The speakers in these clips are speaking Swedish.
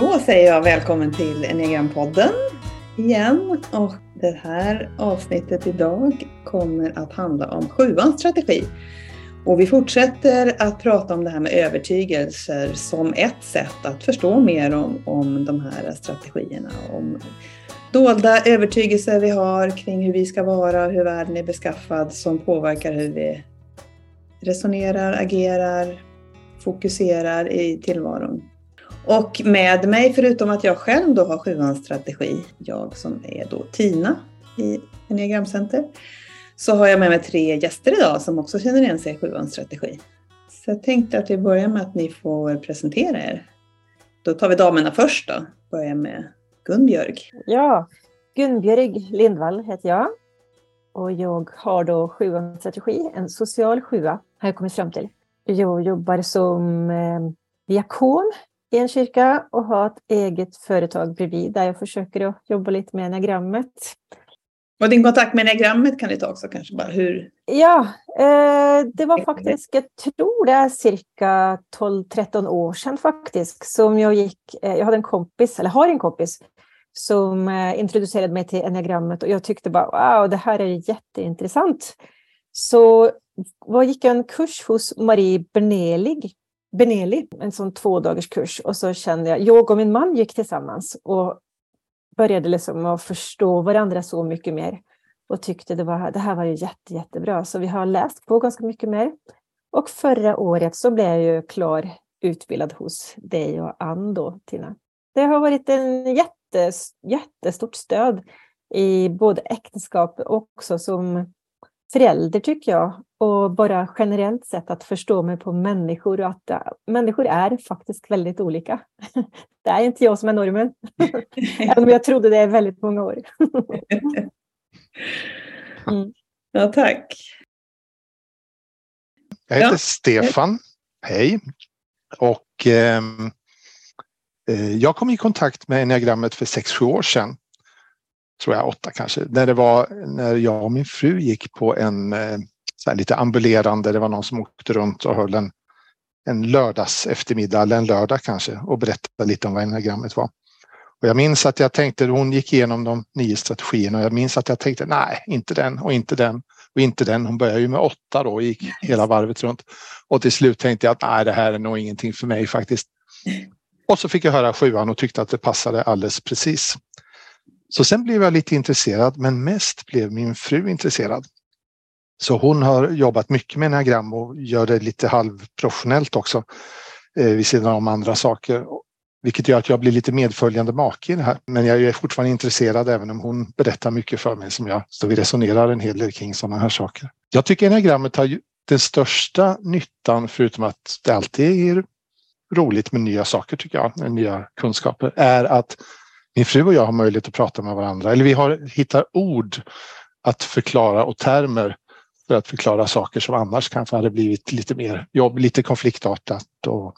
Då säger jag välkommen till Enneagrampodden igen. Och det här avsnittet idag kommer att handla om sjuans strategi. Och vi fortsätter att prata om det här med övertygelser som ett sätt att förstå mer om, om de här strategierna. Om dolda övertygelser vi har kring hur vi ska vara, hur världen är beskaffad som påverkar hur vi resonerar, agerar, fokuserar i tillvaron. Och med mig, förutom att jag själv då har sjuans strategi, jag som är då Tina i Enneagramcenter, så har jag med mig tre gäster idag som också känner igen sig i sjuans strategi. Så jag tänkte att vi börjar med att ni får presentera er. Då tar vi damerna först då. Börjar med Gunbjörg. Ja, Gunbjörg Lindvall heter jag. Och jag har då sjuans strategi, en social sjua har jag kommit fram till. Jag jobbar som eh, diakon i en kyrka och har ett eget företag bredvid där jag försöker att jobba lite med enagrammet. Och din kontakt med enagrammet kan du ta också kanske bara hur? Ja, eh, det var faktiskt, jag tror det är cirka 12-13 år sedan faktiskt, som jag gick, eh, jag hade en kompis, eller har en kompis, som eh, introducerade mig till enagrammet och jag tyckte bara wow, det här är jätteintressant. Så jag gick en kurs hos Marie Bernelig Beneli, en sån två kurs. Och så kände jag, jag och min man gick tillsammans och började liksom att förstå varandra så mycket mer. Och tyckte det, var, det här var ju jätte, jättebra. Så vi har läst på ganska mycket mer. Och förra året så blev jag ju klar utbildad hos dig och Ann då, Tina. Det har varit en jätte, jättestort stöd i både äktenskap och också som förälder tycker jag. Och bara generellt sett att förstå mig på människor och att äh, människor är faktiskt väldigt olika. Det är inte jag som är normen. Även om jag trodde det i väldigt många år. Mm. Ja, tack. Jag heter ja. Stefan. Hej. Och ehm, eh, jag kom i kontakt med enneagrammet för sex sju år sedan tror jag, åtta kanske, när det var när jag och min fru gick på en eh, så lite ambulerande, det var någon som åkte runt och höll en, en lördags eftermiddag eller en lördag kanske och berättade lite om vad enagrammet var. Och jag minns att jag tänkte, hon gick igenom de nio strategierna och jag minns att jag tänkte nej, inte den och inte den och inte den. Hon började ju med åtta då och gick hela varvet runt. Och till slut tänkte jag att nej, det här är nog ingenting för mig faktiskt. Och så fick jag höra sjuan och tyckte att det passade alldeles precis. Så sen blev jag lite intresserad, men mest blev min fru intresserad. Så hon har jobbat mycket med enagram och gör det lite halvprofessionellt också eh, vid sidan om andra saker. Vilket gör att jag blir lite medföljande make i det här. Men jag är fortfarande intresserad även om hon berättar mycket för mig som jag, så vi resonerar en hel del kring sådana här saker. Jag tycker enagrammet har den största nyttan, förutom att det alltid är roligt med nya saker tycker jag, med nya kunskaper, är att min fru och jag har möjlighet att prata med varandra. Eller vi har, hittar ord att förklara och termer för att förklara saker som annars kanske hade blivit lite mer jobb, lite konfliktartat och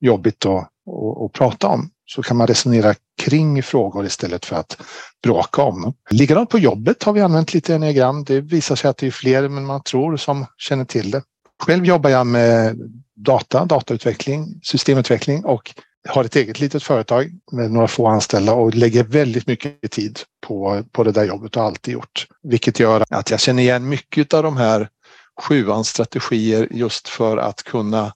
jobbigt att, att, att prata om. Så kan man resonera kring frågor istället för att bråka om dem. Likadant på jobbet har vi använt lite enneagram. Det visar sig att det är fler än man tror som känner till det. Själv jobbar jag med data, datautveckling, systemutveckling och har ett eget litet företag med några få anställda och lägger väldigt mycket tid på, på det där jobbet och alltid gjort. Vilket gör att jag känner igen mycket av de här sjuans strategier just för att kunna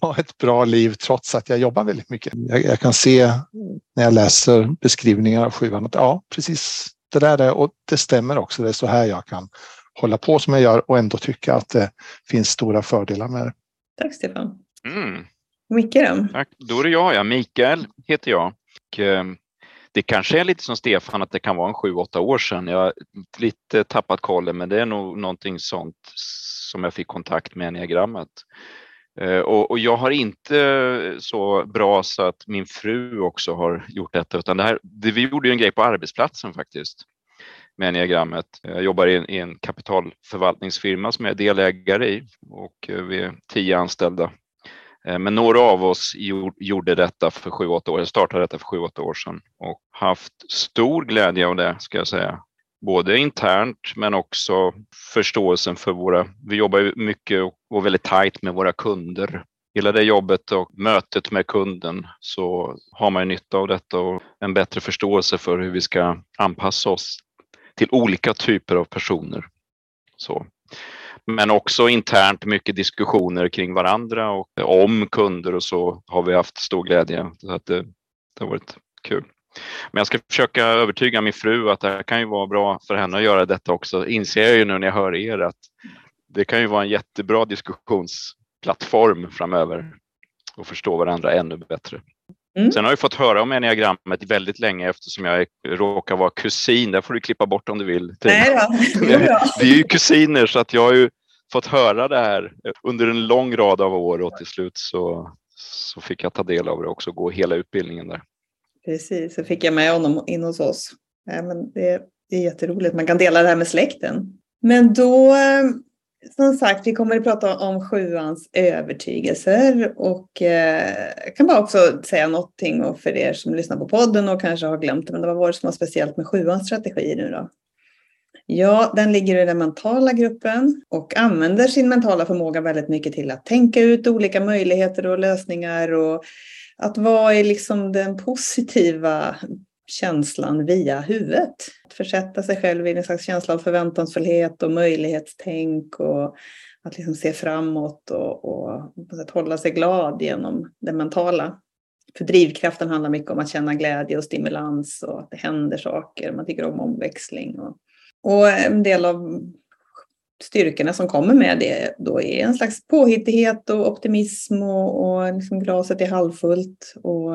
ha ett bra liv trots att jag jobbar väldigt mycket. Jag, jag kan se när jag läser beskrivningar av sjuan att ja, precis det där är det och det stämmer också. Det är så här jag kan hålla på som jag gör och ändå tycka att det finns stora fördelar med det. Tack Stefan. Mm. Micke då? Tack. Då är det jag, ja. Mikael heter jag. Och, eh, det kanske är lite som Stefan, att det kan vara en sju, åtta år sedan. Jag har lite tappat kollen, men det är nog någonting sånt som jag fick kontakt med enneagrammet. Eh, och, och, jag har inte så bra så att min fru också har gjort detta, utan det här, det, vi gjorde ju en grej på arbetsplatsen faktiskt med enneagrammet. Jag jobbar i en, i en kapitalförvaltningsfirma som jag är delägare i och eh, vi är tio anställda Eh, men några av oss gjorde detta för sju, åtta år, startade detta för sju, åtta år sedan och haft stor glädje av det, ska jag säga. Både internt men också förståelsen för våra, vi jobbar mycket och väldigt tajt med våra kunder hela det jobbet och mötet med kunden så har man ju nytta av detta och en bättre förståelse för hur vi ska anpassa oss till olika typer av personer. Så. Men också internt mycket diskussioner kring varandra och om kunder och så har vi haft stor glädje. Så att det, det har varit kul. Men jag ska försöka övertyga min fru att det kan ju vara bra för henne att göra detta också. Inser jag ju nu när jag hör er att det kan ju vara en jättebra diskussionsplattform framöver och förstå varandra ännu bättre. Mm. Sen har jag fått höra om enneagrammet väldigt länge eftersom jag råkar vara kusin. Där får du klippa bort om du vill. Nej då. Vi är ju kusiner så att jag har ju fått höra det här eh, under en lång rad av år och till slut så, så fick jag ta del av det också och gå hela utbildningen där. Precis, så fick jag med honom in hos oss. Ja, men det, det är jätteroligt, man kan dela det här med släkten. Men då, eh, som sagt, vi kommer att prata om sjuans övertygelser och eh, jag kan bara också säga någonting för er som lyssnar på podden och kanske har glömt det, men det var som var speciellt med sjuans strategi nu då? Ja, den ligger i den mentala gruppen och använder sin mentala förmåga väldigt mycket till att tänka ut olika möjligheter och lösningar och att vara i liksom den positiva känslan via huvudet. Att försätta sig själv i en slags känsla av förväntansfullhet och möjlighetstänk och att liksom se framåt och, och hålla sig glad genom det mentala. För drivkraften handlar mycket om att känna glädje och stimulans och att det händer saker. Man tycker om omväxling. Och, och en del av styrkorna som kommer med det då är en slags påhittighet och optimism och, och liksom glaset är halvfullt. Och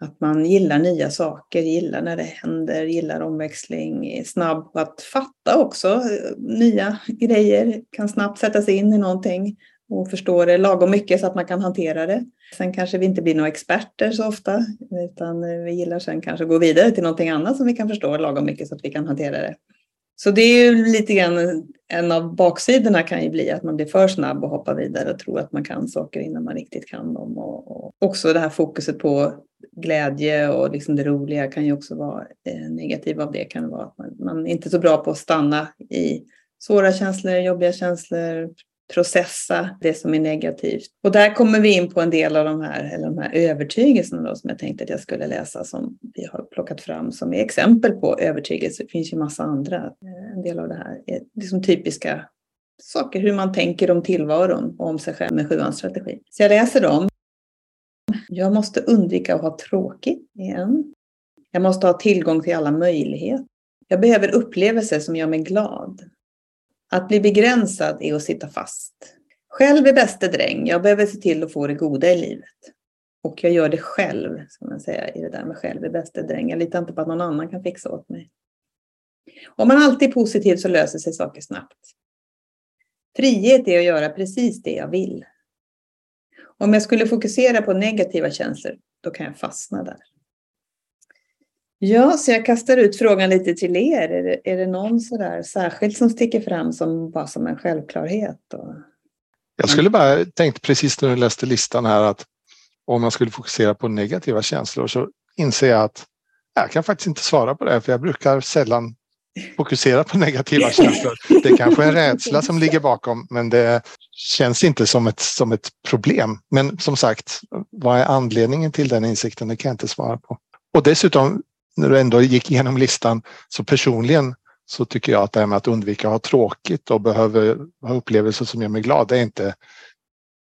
att man gillar nya saker, gillar när det händer, gillar omväxling, är snabb på att fatta också eh, nya grejer, kan snabbt sätta sig in i någonting och förstå det lagom mycket så att man kan hantera det. Sen kanske vi inte blir några experter så ofta, utan vi gillar sen kanske att gå vidare till någonting annat som vi kan förstå lagom mycket så att vi kan hantera det. Så det är ju lite grann en av baksidorna kan ju bli att man blir för snabb och hoppar vidare och tror att man kan saker innan man riktigt kan dem. Och, och också det här fokuset på glädje och liksom det roliga kan ju också vara eh, negativt av det kan vara att man, man är inte är så bra på att stanna i svåra känslor, jobbiga känslor, processa det som är negativt. Och där kommer vi in på en del av de här, eller de här övertygelserna då, som jag tänkte att jag skulle läsa som vi har plockat fram som är exempel på övertygelser. Det finns ju massa andra. Eh, en del av det här eh, är liksom typiska saker, hur man tänker om tillvaron och om sig själv med sjuans strategi. Så jag läser dem. Jag måste undvika att ha tråkigt igen. Jag måste ha tillgång till alla möjligheter. Jag behöver upplevelser som gör mig glad. Att bli begränsad är att sitta fast. Själv är bäste dräng. Jag behöver se till att få det goda i livet. Och jag gör det själv, ska man säga, i det där med själv är bäste dräng. Jag litar inte på att någon annan kan fixa åt mig. Om man alltid är positiv så löser sig saker snabbt. Frihet är att göra precis det jag vill. Om jag skulle fokusera på negativa känslor, då kan jag fastna där. Ja, så jag kastar ut frågan lite till er. Är det, är det någon sådär särskilt som sticker fram som bara som en självklarhet? Och... Jag skulle bara tänkt precis när du läste listan här att om man skulle fokusera på negativa känslor så inser jag att jag kan faktiskt inte svara på det för jag brukar sällan fokusera på negativa känslor. Det är kanske är en rädsla som ligger bakom men det känns inte som ett, som ett problem. Men som sagt, vad är anledningen till den insikten? Det kan jag inte svara på. Och dessutom när du ändå gick igenom listan, så personligen så tycker jag att det här med att undvika att ha tråkigt och behöver ha upplevelser som gör mig glad, det är inte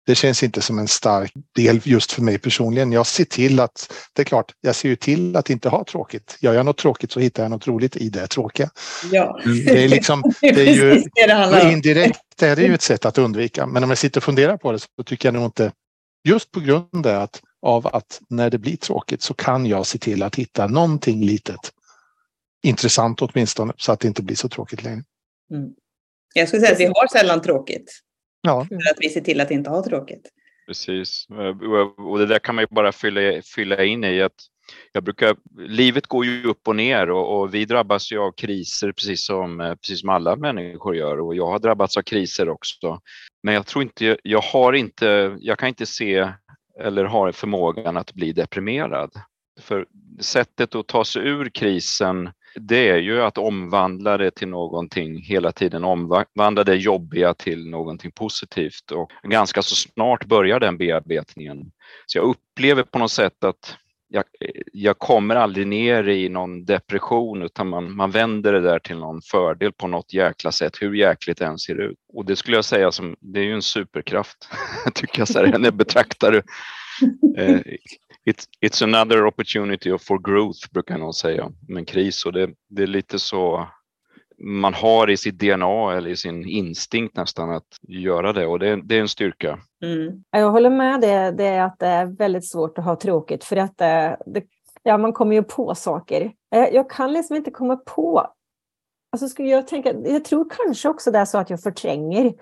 det känns inte som en stark del just för mig personligen. Jag ser till att, det är klart, jag ser ju till att inte ha tråkigt. Gör jag något tråkigt så hittar jag något roligt i det tråkiga. Ja. Det är liksom, det är ju det indirekt är det ju ett sätt att undvika. Men om jag sitter och funderar på det så tycker jag nog inte, just på grund av att av att när det blir tråkigt så kan jag se till att hitta någonting litet intressant åtminstone så att det inte blir så tråkigt längre. Mm. Jag skulle säga att vi har sällan tråkigt. Ja. För att vi ser till att inte ha tråkigt. Precis, och det där kan man ju bara fylla, fylla in i att jag brukar, livet går ju upp och ner och, och, vi drabbas ju av kriser precis som, precis som alla människor gör och jag har drabbats av kriser också. Men jag tror inte, jag har inte, jag kan inte se eller har förmågan att bli deprimerad. För sättet att ta sig ur krisen det är ju att omvandla det till någonting hela tiden, omvandla det jobbiga till någonting positivt och ganska så snart börjar den bearbetningen. Så jag upplever på något sätt att jag, jag kommer aldrig ner i någon depression utan man, man vänder det där till någon fördel på något jäkla sätt, hur jäkligt det än ser ut. Och det skulle jag säga som, det är ju en superkraft, tycker jag så här, när jag betraktar det. Eh, it's, it's another opportunity for growth brukar någon säga om en kris och det, det är lite så man har i sitt DNA eller i sin instinkt nästan att göra det och det, det är en styrka. Mm. Jag håller med det, det är att det är väldigt svårt att ha tråkigt för att det, det, ja, man kommer ju på saker. Eh, jag kan liksom inte komma på Alltså skulle jag, tänka, jag tror kanske också det är så att jag förtränger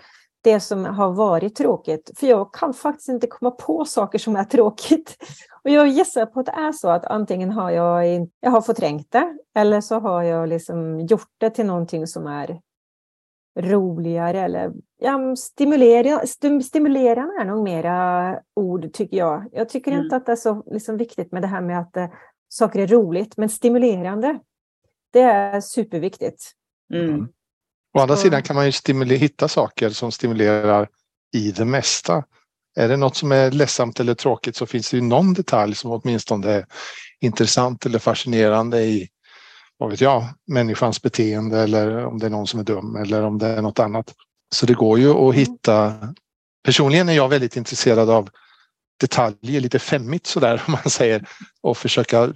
det som har varit tråkigt. För jag kan faktiskt inte komma på saker som är tråkigt. Och jag gissar på att det är så att antingen har jag, jag har förträngt det eller så har jag liksom gjort det till någonting som är roligare eller ja, stimulera, stimulerande är nog mera ord tycker jag. Jag tycker mm. inte att det är så liksom, viktigt med det här med att äh, saker är roligt, men stimulerande, det är superviktigt. Mm. Mm. Å andra sidan kan man ju hitta saker som stimulerar i det mesta. Är det något som är ledsamt eller tråkigt så finns det ju någon detalj som åtminstone är intressant eller fascinerande i vad vet jag, människans beteende eller om det är någon som är dum eller om det är något annat. Så det går ju att hitta. Personligen är jag väldigt intresserad av detaljer, lite femmigt sådär om man säger och försöka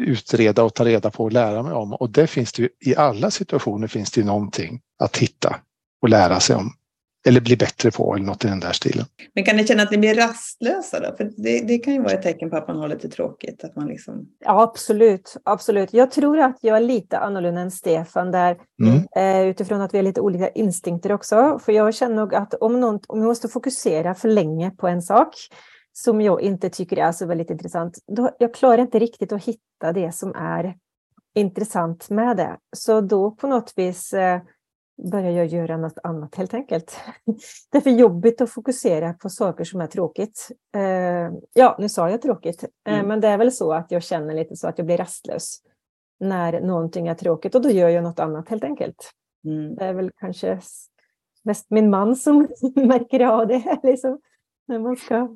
utreda och ta reda på och lära mig om. Och det finns det ju, i alla situationer finns det ju någonting att hitta och lära sig om. Eller bli bättre på eller något i den där stilen. Men kan ni känna att ni blir rastlösa då? För det, det kan ju vara ett tecken på att man har lite tråkigt. Att man liksom... Ja, absolut. absolut. Jag tror att jag är lite annorlunda än Stefan där. Mm. Eh, utifrån att vi har lite olika instinkter också. För jag känner nog att om, någon, om jag måste fokusera för länge på en sak som jag inte tycker är så väldigt intressant, då jag klarar inte riktigt att hitta det som är intressant med det. Så då på något vis eh, börjar jag göra något annat helt enkelt. Det är för jobbigt att fokusera på saker som är tråkigt. Eh, ja, nu sa jag tråkigt, eh, mm. men det är väl så att jag känner lite så att jag blir rastlös när någonting är tråkigt och då gör jag något annat helt enkelt. Mm. Det är väl kanske mest min man som märker av det. Liksom, när man ska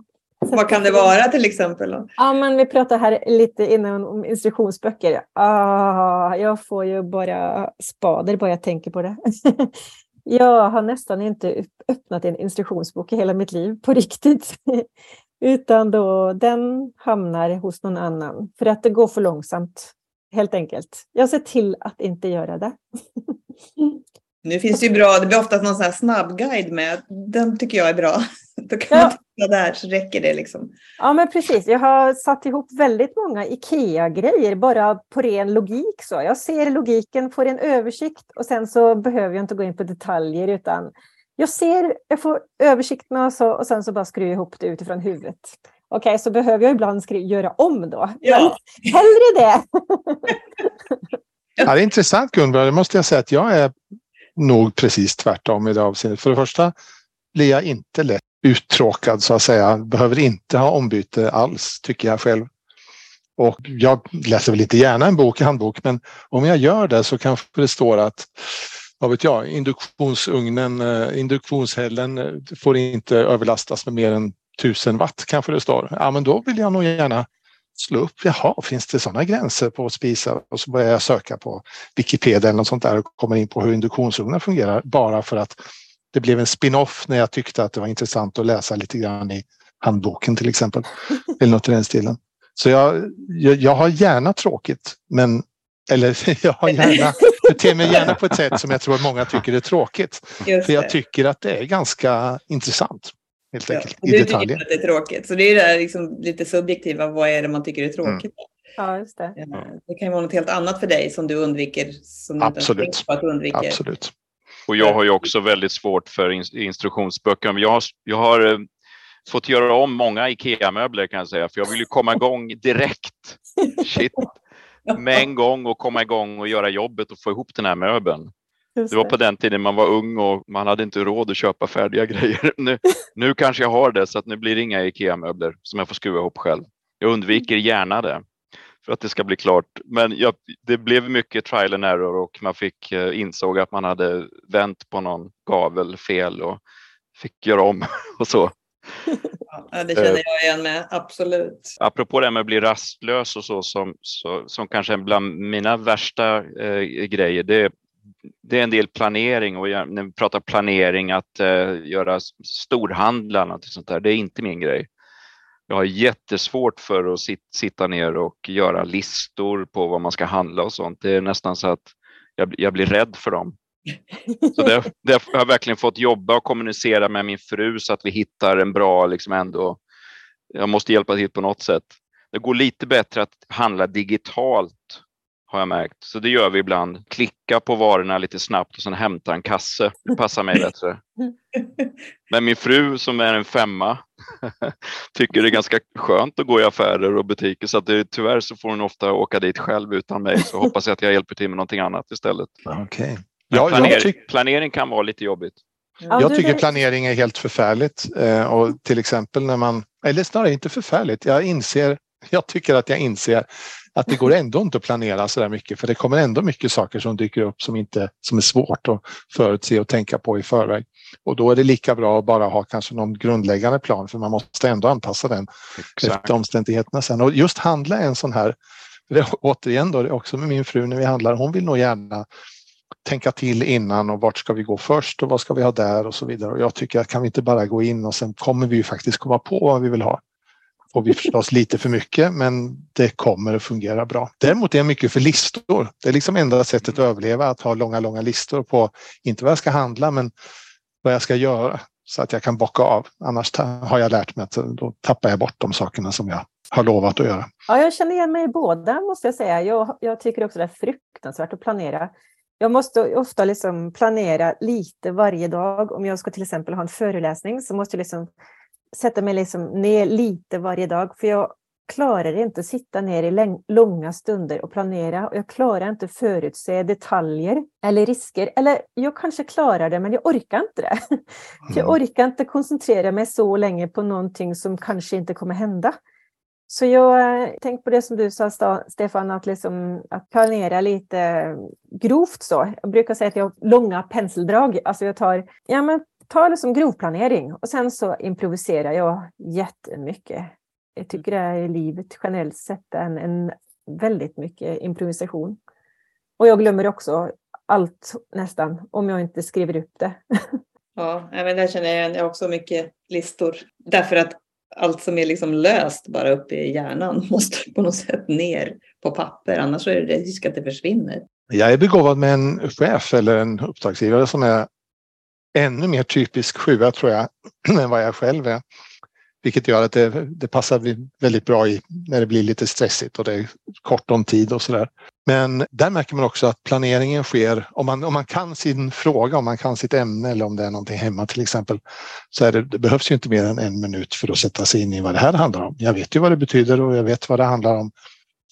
vad kan det vara till exempel? Ja, men vi pratade här lite innan om instruktionsböcker. Ah, jag får ju bara spader bara jag tänker på det. jag har nästan inte öppnat en instruktionsbok i hela mitt liv på riktigt. Utan då den hamnar hos någon annan för att det går för långsamt. Helt enkelt. Jag ser till att inte göra det. Nu finns det ju bra, det blir oftast någon sån här snabbguide med. Den tycker jag är bra. Då kan ja. man titta där så räcker det liksom. Ja men precis, jag har satt ihop väldigt många IKEA-grejer bara på ren logik. Så. Jag ser logiken, får en översikt och sen så behöver jag inte gå in på detaljer utan jag ser, jag får översikt med och, så, och sen så bara skruvar jag ihop det utifrån huvudet. Okej, okay, så behöver jag ibland göra om då. Ja. Men hellre det. ja, det är intressant Gunvor, det måste jag säga att jag är nog precis tvärtom i det avseendet. För det första blir jag inte lätt uttråkad så att säga. Behöver inte ha ombyte alls tycker jag själv. Och jag läser väl inte gärna en bok, i handbok, men om jag gör det så kanske det står att vad vet jag, induktionsugnen, eh, induktionshällen eh, får inte överlastas med mer än 1000 watt kanske det står. Ja, men då vill jag nog gärna slå upp, jaha, finns det sådana gränser på spisar? Och så börjar jag söka på Wikipedia eller något sånt där och kommer in på hur induktionsugnar fungerar bara för att det blev en spin-off när jag tyckte att det var intressant att läsa lite grann i handboken till exempel. eller något i den stilen. Så jag, jag, jag har gärna tråkigt, men eller jag har gärna, beter mig gärna på ett sätt som jag tror att många tycker är tråkigt. För jag tycker att det är ganska intressant helt enkelt. Ja, i du detaljer. tycker att det är tråkigt. Så det är det där liksom lite subjektiva, vad är det man tycker är tråkigt? Mm. Ja, just det. Det kan ju vara något helt annat för dig som du undviker. Som du Absolut. Inte på att undviker. Absolut. Och jag har ju också väldigt svårt för instruktionsböcker. Jag har, jag har eh, fått göra om många IKEA-möbler kan jag säga, för jag vill ju komma igång direkt. Shit. Med en gång och komma igång och göra jobbet och få ihop den här möbeln. Det var på den tiden man var ung och man hade inte råd att köpa färdiga grejer. Nu, nu kanske jag har det så att nu blir det inga IKEA-möbler som jag får skruva ihop själv. Jag undviker gärna det. För att det ska bli klart. Men jag, det blev mycket trial and error och man fick eh, insåg att man hade vänt på någon gavel fel och fick göra om och så. Ja, det känner jag igen med, absolut. Apropå det med att bli rastlös och så som, så, som kanske är bland mina värsta eh, grejer. Det, det är en del planering och när vi pratar planering att eh, göra storhandlar och sånt där, det är inte min grej. Jag har jättesvårt för att sit, sitta ner och göra listor på vad man ska handla och sånt. Det är nästan så att jag, jag blir rädd för dem. Så det, det har jag verkligen fått jobba och kommunicera med min fru så att vi hittar en bra, liksom ändå, jag måste hjälpa till på något sätt. Det går lite bättre att handla digitalt har jag märkt. Så det gör vi ibland. Klicka på varorna lite snabbt och sen hämta en kasse. Det passar mig bättre. Men min fru som är en femma tycker det är ganska skönt att gå i affärer och butiker så att det, tyvärr så får hon ofta åka dit själv utan mig så hoppas jag att jag hjälper till med någonting annat istället. Okay. Ja, planering, planering kan vara lite jobbigt. Jag tycker planering är helt förfärligt eh, och till exempel när man, eller snarare inte förfärligt, jag inser, jag tycker att jag inser att det går ändå inte att planera så där mycket för det kommer ändå mycket saker som dyker upp som, inte, som är svårt att förutse och tänka på i förväg. Och då är det lika bra att bara ha kanske någon grundläggande plan för man måste ändå anpassa den Exakt. efter omständigheterna sen. Och just handla en sån här, det, återigen då, också med min fru när vi handlar, hon vill nog gärna tänka till innan och vart ska vi gå först och vad ska vi ha där och så vidare. Och jag tycker att kan vi inte bara gå in och sen kommer vi ju faktiskt komma på vad vi vill ha. Får vi förstås lite för mycket men det kommer att fungera bra. Däremot är jag mycket för listor. Det är liksom enda sättet att överleva att ha långa, långa listor på inte vad jag ska handla men vad jag ska göra så att jag kan bocka av. Annars har jag lärt mig att då tappar jag bort de sakerna som jag har lovat att göra. Ja, jag känner igen mig i båda måste jag säga. Jag, jag tycker också det är fruktansvärt att planera. Jag måste ofta liksom planera lite varje dag. Om jag ska till exempel ha en föreläsning så måste jag liksom sätta mig liksom ner lite varje dag. För jag klarar inte att sitta ner i långa stunder och planera. Och jag klarar inte förutse detaljer eller risker. Eller jag kanske klarar det, men jag orkar inte det. Jag mm. orkar inte koncentrera mig så länge på någonting som kanske inte kommer hända. Så jag eh, tänkte på det som du sa Stefan, att, liksom, att planera lite grovt så. Jag brukar säga att jag har långa penseldrag. Alltså jag tar, ja men ta det som grovplanering och sen så improviserar jag jättemycket. Jag tycker det är i livet generellt sett en, en väldigt mycket improvisation. Och jag glömmer också allt nästan om jag inte skriver upp det. Ja, men där känner jag, jag också mycket listor. Därför att allt som är liksom löst bara uppe i hjärnan måste på något sätt ner på papper. Annars är det risk att det försvinner. Jag är begåvad med en chef eller en uppdragsgivare som är ännu mer typisk sjua tror jag än vad jag själv är. Vilket gör att det, det passar väldigt bra i när det blir lite stressigt och det är kort om tid och sådär. Men där märker man också att planeringen sker, om man, om man kan sin fråga, om man kan sitt ämne eller om det är någonting hemma till exempel, så är det, det behövs ju inte mer än en minut för att sätta sig in i vad det här handlar om. Jag vet ju vad det betyder och jag vet vad det handlar om.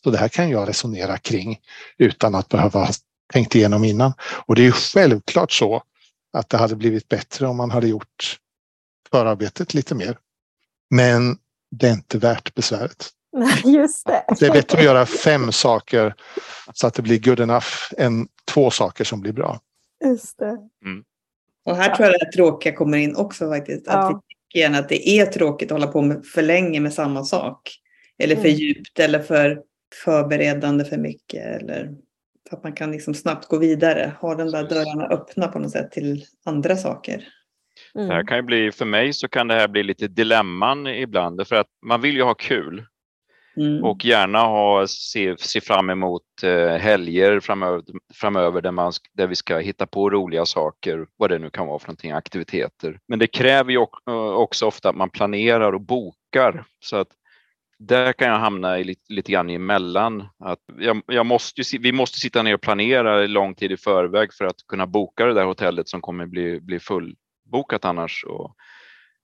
Så det här kan jag resonera kring utan att behöva ha tänkt igenom innan. Och det är ju självklart så att det hade blivit bättre om man hade gjort förarbetet lite mer. Men det är inte värt besväret. Just det. det är bättre att göra fem saker så att det blir good enough än två saker som blir bra. Just det. Mm. Och här tror jag det tråkiga kommer in också faktiskt. Att vi tycker gärna att det är tråkigt att hålla på med för länge med samma sak. Eller för mm. djupt eller för förberedande för mycket. Eller för att man kan liksom snabbt gå vidare. Ha de där dörrarna öppna på något sätt till andra saker. Mm. Det här kan ju bli, för mig så kan det här bli lite dilemman ibland för att man vill ju ha kul. Mm. Och gärna ha, se, se fram emot eh, helger framöver, framöver där, man, där vi ska hitta på roliga saker, vad det nu kan vara för någonting, aktiviteter. Men det kräver ju också ofta att man planerar och bokar. Så att där kan jag hamna i lite, lite grann emellan. Att jag, jag måste, vi måste sitta ner och planera lång tid i förväg för att kunna boka det där hotellet som kommer bli, bli bokat annars. Och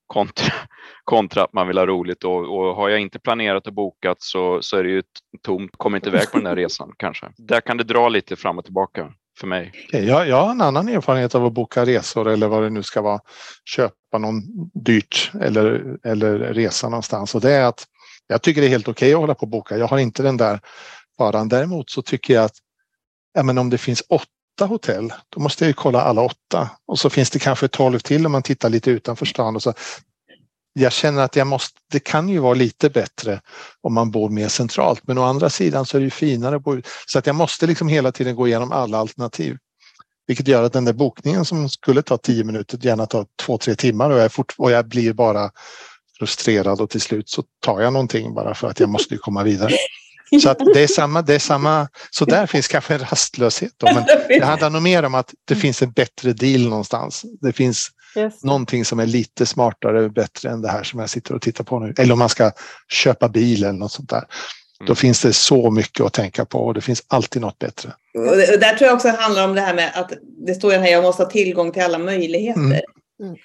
kontra, kontra att man vill ha roligt och, och har jag inte planerat och bokat så, så är det ju tomt, kommer inte iväg på den där resan kanske. Där kan det dra lite fram och tillbaka för mig. Eh, jag, jag har en annan erfarenhet av att boka resor eller vad det nu ska vara. Köpa någon dyrt eller, eller resa någonstans och det är att jag tycker det är helt okej okay att hålla på och boka. Jag har inte den där faran. Däremot så tycker jag att ja, men om det finns åtta hotell, då måste jag ju kolla alla åtta. Och så finns det kanske tolv till om man tittar lite utanför stan. Och så. Jag känner att jag måste, det kan ju vara lite bättre om man bor mer centralt. Men å andra sidan så är det ju finare att bo ut. Så att jag måste liksom hela tiden gå igenom alla alternativ. Vilket gör att den där bokningen som skulle ta tio minuter gärna tar två, tre timmar och jag, fort, och jag blir bara frustrerad och till slut så tar jag någonting bara för att jag måste komma vidare. Så att det är samma, det är samma, så där finns kanske en rastlöshet då, men det handlar nog mer om att det finns en bättre deal någonstans. Det finns yes. någonting som är lite smartare och bättre än det här som jag sitter och tittar på nu. Eller om man ska köpa bil eller något sånt där. Då mm. finns det så mycket att tänka på och det finns alltid något bättre. Och där tror jag också handlar om det här med att det står här, jag måste ha tillgång till alla möjligheter. Mm. Mm.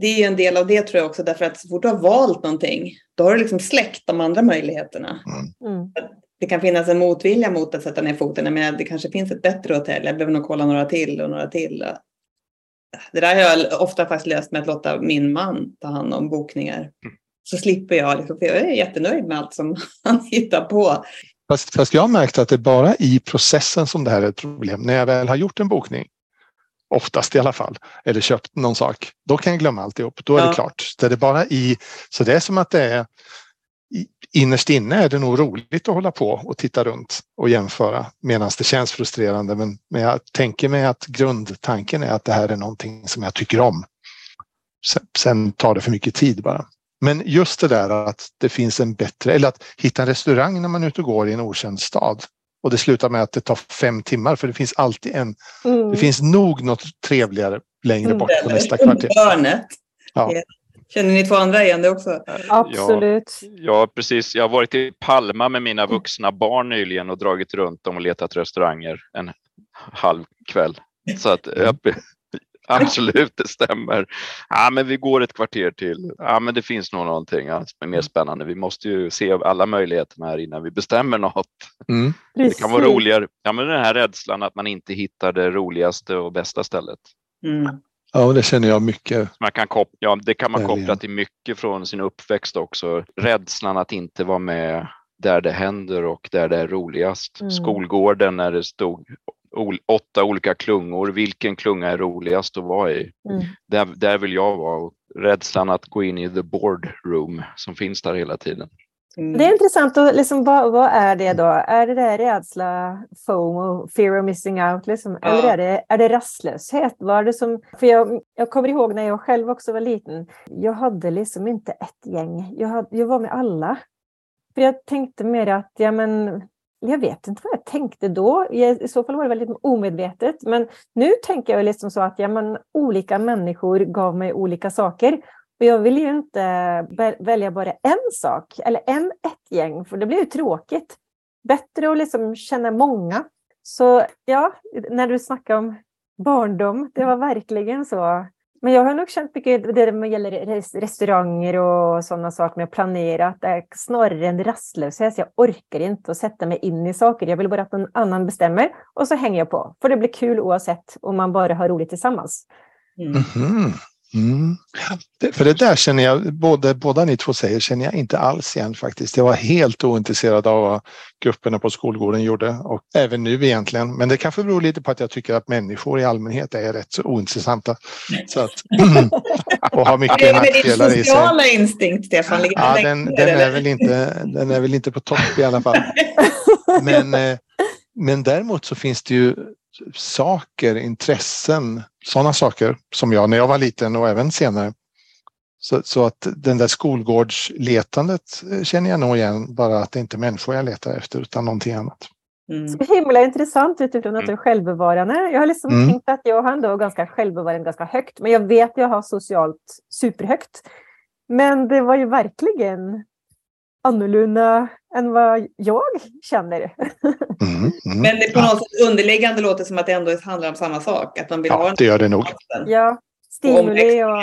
Det är ju en del av det tror jag också, därför att så fort du har valt någonting, då har du liksom släckt de andra möjligheterna. Det kan finnas en motvilja mot att sätta ner foten, men det kanske finns ett bättre hotell, jag behöver nog kolla några till och några till. Det där har jag ofta faktiskt löst med att låta min man ta hand om bokningar. Mm. Så slipper jag, liksom, för jag är jättenöjd med allt som han hittar på. Fast, fast jag har märkt att det är bara i processen som det här är ett problem. När jag väl har gjort en bokning, oftast i alla fall, eller köpt någon sak, då kan jag glömma alltihop. Då är ja. det klart. Det är bara i, så det är som att det är innerst inne är det nog roligt att hålla på och titta runt och jämföra medan det känns frustrerande. Men, men jag tänker mig att grundtanken är att det här är någonting som jag tycker om. Sen, sen tar det för mycket tid bara. Men just det där att det finns en bättre, eller att hitta en restaurang när man är ute och går i en okänd stad. Och det slutar med att det tar fem timmar för det finns alltid en, mm. det finns nog något trevligare längre bort på nästa kvarter. Ja. Känner ni två andra igen det också? Absolut. Ja, ja, precis. Jag har varit i Palma med mina vuxna barn nyligen och dragit runt dem och letat restauranger en halv kväll. Så att Absolut, det stämmer. Ja, men vi går ett kvarter till. Ja, men det finns nog någonting ja, som är mer spännande. Vi måste ju se alla möjligheterna här innan vi bestämmer något. Mm. Det kan vara roligare. Ja, men den här rädslan att man inte hittar det roligaste och bästa stället. Mm. Ja, det känner jag mycket. Man kan koppla, ja, det kan man koppla till mycket från sin uppväxt också. Rädslan att inte vara med där det händer och där det är roligast. Mm. Skolgården när det stod åtta olika klungor. Vilken klunga är roligast att vara i? Mm. Där, där vill jag vara. Rädslan att gå in i the boardroom som finns där hela tiden. Mm. Det är intressant. Och liksom, vad, vad, är det då? Är det där rädsla, FOMO, fear of missing out? Liksom? Ja. Eller är det, är det rastlöshet? Vad är det som, för jag, jag kommer ihåg när jag själv också var liten. Jag hade liksom inte ett gäng. Jag, hade, jag var med alla. För jag tänkte mer att ja, men, jag vet inte vad jag tänkte då. I så fall var det väldigt omedvetet. Men nu tänker jag liksom så att ja, men, olika människor gav mig olika saker. Och jag vill ju inte välja bara en sak eller en, ett gäng, för det blir ju tråkigt. Bättre att liksom känna många. Så ja, när du snackar om barndom, det var verkligen så. Men jag har nog känt mycket det med gäller restauranger och sådana saker med att planera, att det är snarare en rastlöshet. Jag orkar inte att sätta mig in i saker. Jag vill bara att någon annan bestämmer och så hänger jag på. För det blir kul oavsett om man bara har roligt tillsammans. Mm. Mm -hmm. Mm. För det där känner jag, både, båda ni två säger, känner jag inte alls igen faktiskt. Jag var helt ointresserad av vad grupperna på skolgården gjorde och även nu egentligen. Men det kanske beror lite på att jag tycker att människor i allmänhet är rätt så ointressanta. Så att, och har mycket nackdelar i sig. Din sociala instinkt, Stefan, ja, den, den, är väl inte, den är väl inte på topp i alla fall. Men, eh, men däremot så finns det ju saker, intressen, sådana saker som jag när jag var liten och även senare. Så, så att den där skolgårdsletandet eh, känner jag nog igen, bara att det inte är människor jag letar efter utan någonting annat. Mm. Så himla intressant utifrån att du är mm. självbevarande. Jag har liksom mm. tänkt att jag har ändå ganska självbevarande ganska högt, men jag vet att jag har socialt superhögt. Men det var ju verkligen annorlunda än vad jag känner. Mm, mm. Men det på något sätt underliggande låter som att det ändå handlar om samma sak. Att man vill ja, ha det gör det nog. Ja, stimuli och...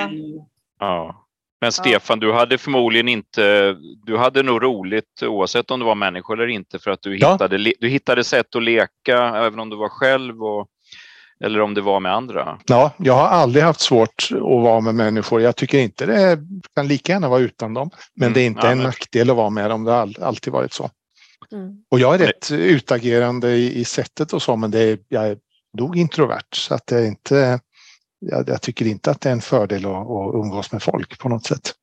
Ja. Men Stefan, du hade förmodligen inte, du hade nog roligt oavsett om du var människa eller inte för att du, ja. hittade, du hittade sätt att leka även om du var själv och eller om det var med andra? Ja, jag har aldrig haft svårt att vara med människor. Jag tycker inte det kan lika gärna vara utan dem. Men mm, det är inte ja, en men... nackdel att vara med dem. Det har alltid varit så. Mm. Och jag är rätt utagerande i, i sättet och så, men det är, jag är nog introvert så att det är inte, jag, jag tycker inte att det är en fördel att, att umgås med folk på något sätt.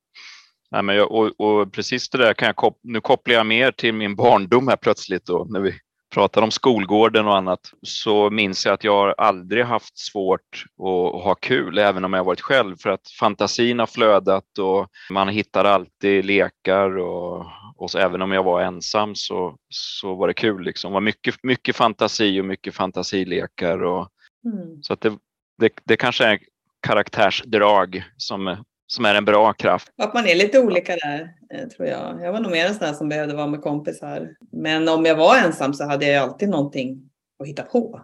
Nej, men jag, och, och, precis det där kan jag kop nu kopplar jag mer till min barndom här plötsligt då när vi pratar om skolgården och annat så minns jag att jag aldrig haft svårt att ha kul även om jag varit själv för att fantasin har flödat och man hittar alltid lekar och, och så, även om jag var ensam så, så var det kul. Liksom. Det var mycket, mycket fantasi och mycket fantasilekar. Och, mm. Så att det, det, det kanske är karaktärsdrag som som är en bra kraft. Att man är lite olika där, eh, tror jag. Jag var nog mer en sån som behövde vara med kompisar. Men om jag var ensam så hade jag alltid någonting att hitta på.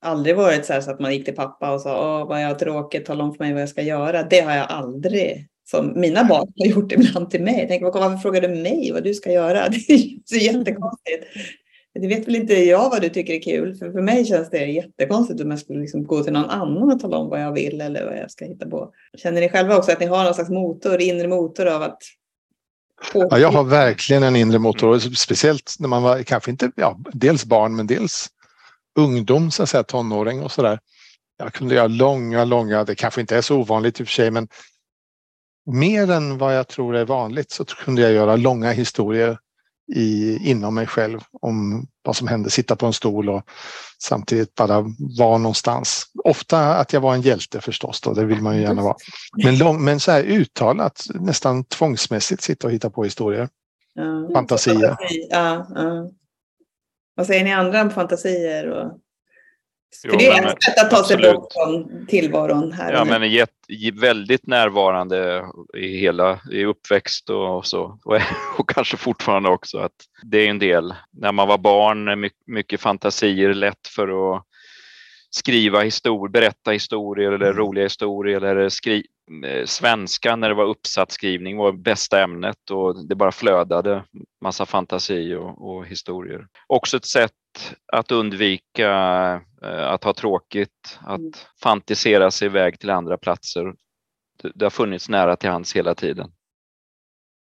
Aldrig varit så, här så att man gick till pappa och sa Åh, vad jag har tråkigt, tala om för mig vad jag ska göra. Det har jag aldrig, som mina barn har gjort ibland till mig. Jag tänker, varför frågar du mig vad du ska göra? Det är så jättekonstigt. Det vet väl inte jag vad du tycker är kul. För, för mig känns det jättekonstigt om jag skulle liksom gå till någon annan och tala om vad jag vill eller vad jag ska hitta på. Känner ni själva också att ni har någon slags motor, inre motor av att Ja, jag har verkligen en inre motor, speciellt när man var kanske inte, ja, dels barn men dels ungdom, så att säga, tonåring och sådär. Jag kunde göra långa, långa, det kanske inte är så ovanligt i och för sig, men mer än vad jag tror är vanligt så kunde jag göra långa historier i, inom mig själv om vad som hände, sitta på en stol och samtidigt bara vara någonstans. Ofta att jag var en hjälte förstås, då, det vill man ju gärna vara. Men, lång, men så här uttalat, nästan tvångsmässigt sitta och hitta på historier. Ja. Fantasier. Ja, ja. Vad säger ni andra om fantasier? Och... För det är ett sätt att ta sig bort från tillvaron här. Ja, men get, väldigt närvarande i hela i uppväxt och så. Och, och, kanske fortfarande också att det är en del. När man var barn, mycket, mycket fantasier, lätt för att skriva historier, berätta historier eller mm. roliga historier eller skri svenska när det var uppsatsskrivning var bästa ämnet och det bara flödade massa fantasi och, och historier. Också ett sätt att undvika eh, att ha tråkigt, att mm. fantisera sig iväg till andra platser. Det, det har funnits nära till hands hela tiden.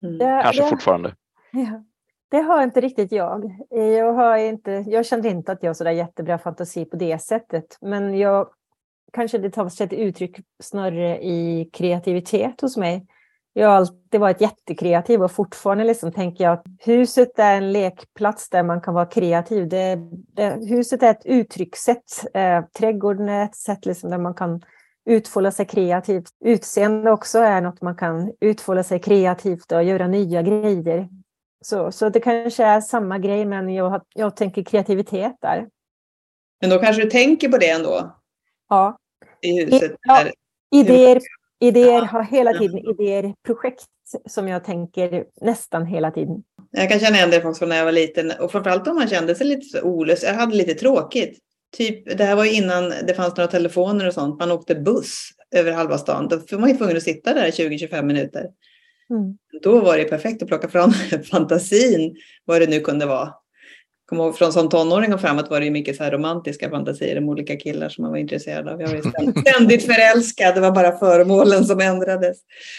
Mm. Kanske det, fortfarande. Ja. Det har inte riktigt jag. Jag, har inte, jag känner inte att jag har så jättebra fantasi på det sättet. Men jag, kanske det tar sig till uttryck snarare i kreativitet hos mig. Jag har alltid varit jättekreativ och fortfarande liksom tänker jag att huset är en lekplats där man kan vara kreativ. Det, det, huset är ett uttryckssätt. Eh, trädgården är ett sätt liksom där man kan utfolda sig kreativt. Utseende också är något man kan utfolda sig kreativt och göra nya grejer. Så, så det kanske är samma grej, men jag, jag tänker kreativitet där. Men då kanske du tänker på det ändå? Ja. I huset? Ja, idéer, idéer har hela tiden idéer, projekt som jag tänker nästan hela tiden. Jag kan känna igen det också när jag var liten och framförallt om man kände sig lite olust. Jag hade lite tråkigt. Typ, det här var innan det fanns några telefoner och sånt. Man åkte buss över halva stan. Då var man ju tvungen att sitta där 20-25 minuter. Mm. Då var det perfekt att plocka fram fantasin, vad det nu kunde vara. Kom ihåg, från som tonåring och framåt var det mycket så här romantiska fantasier om olika killar som man var intresserad av. Jag var ständigt förälskad, det var bara föremålen som ändrades.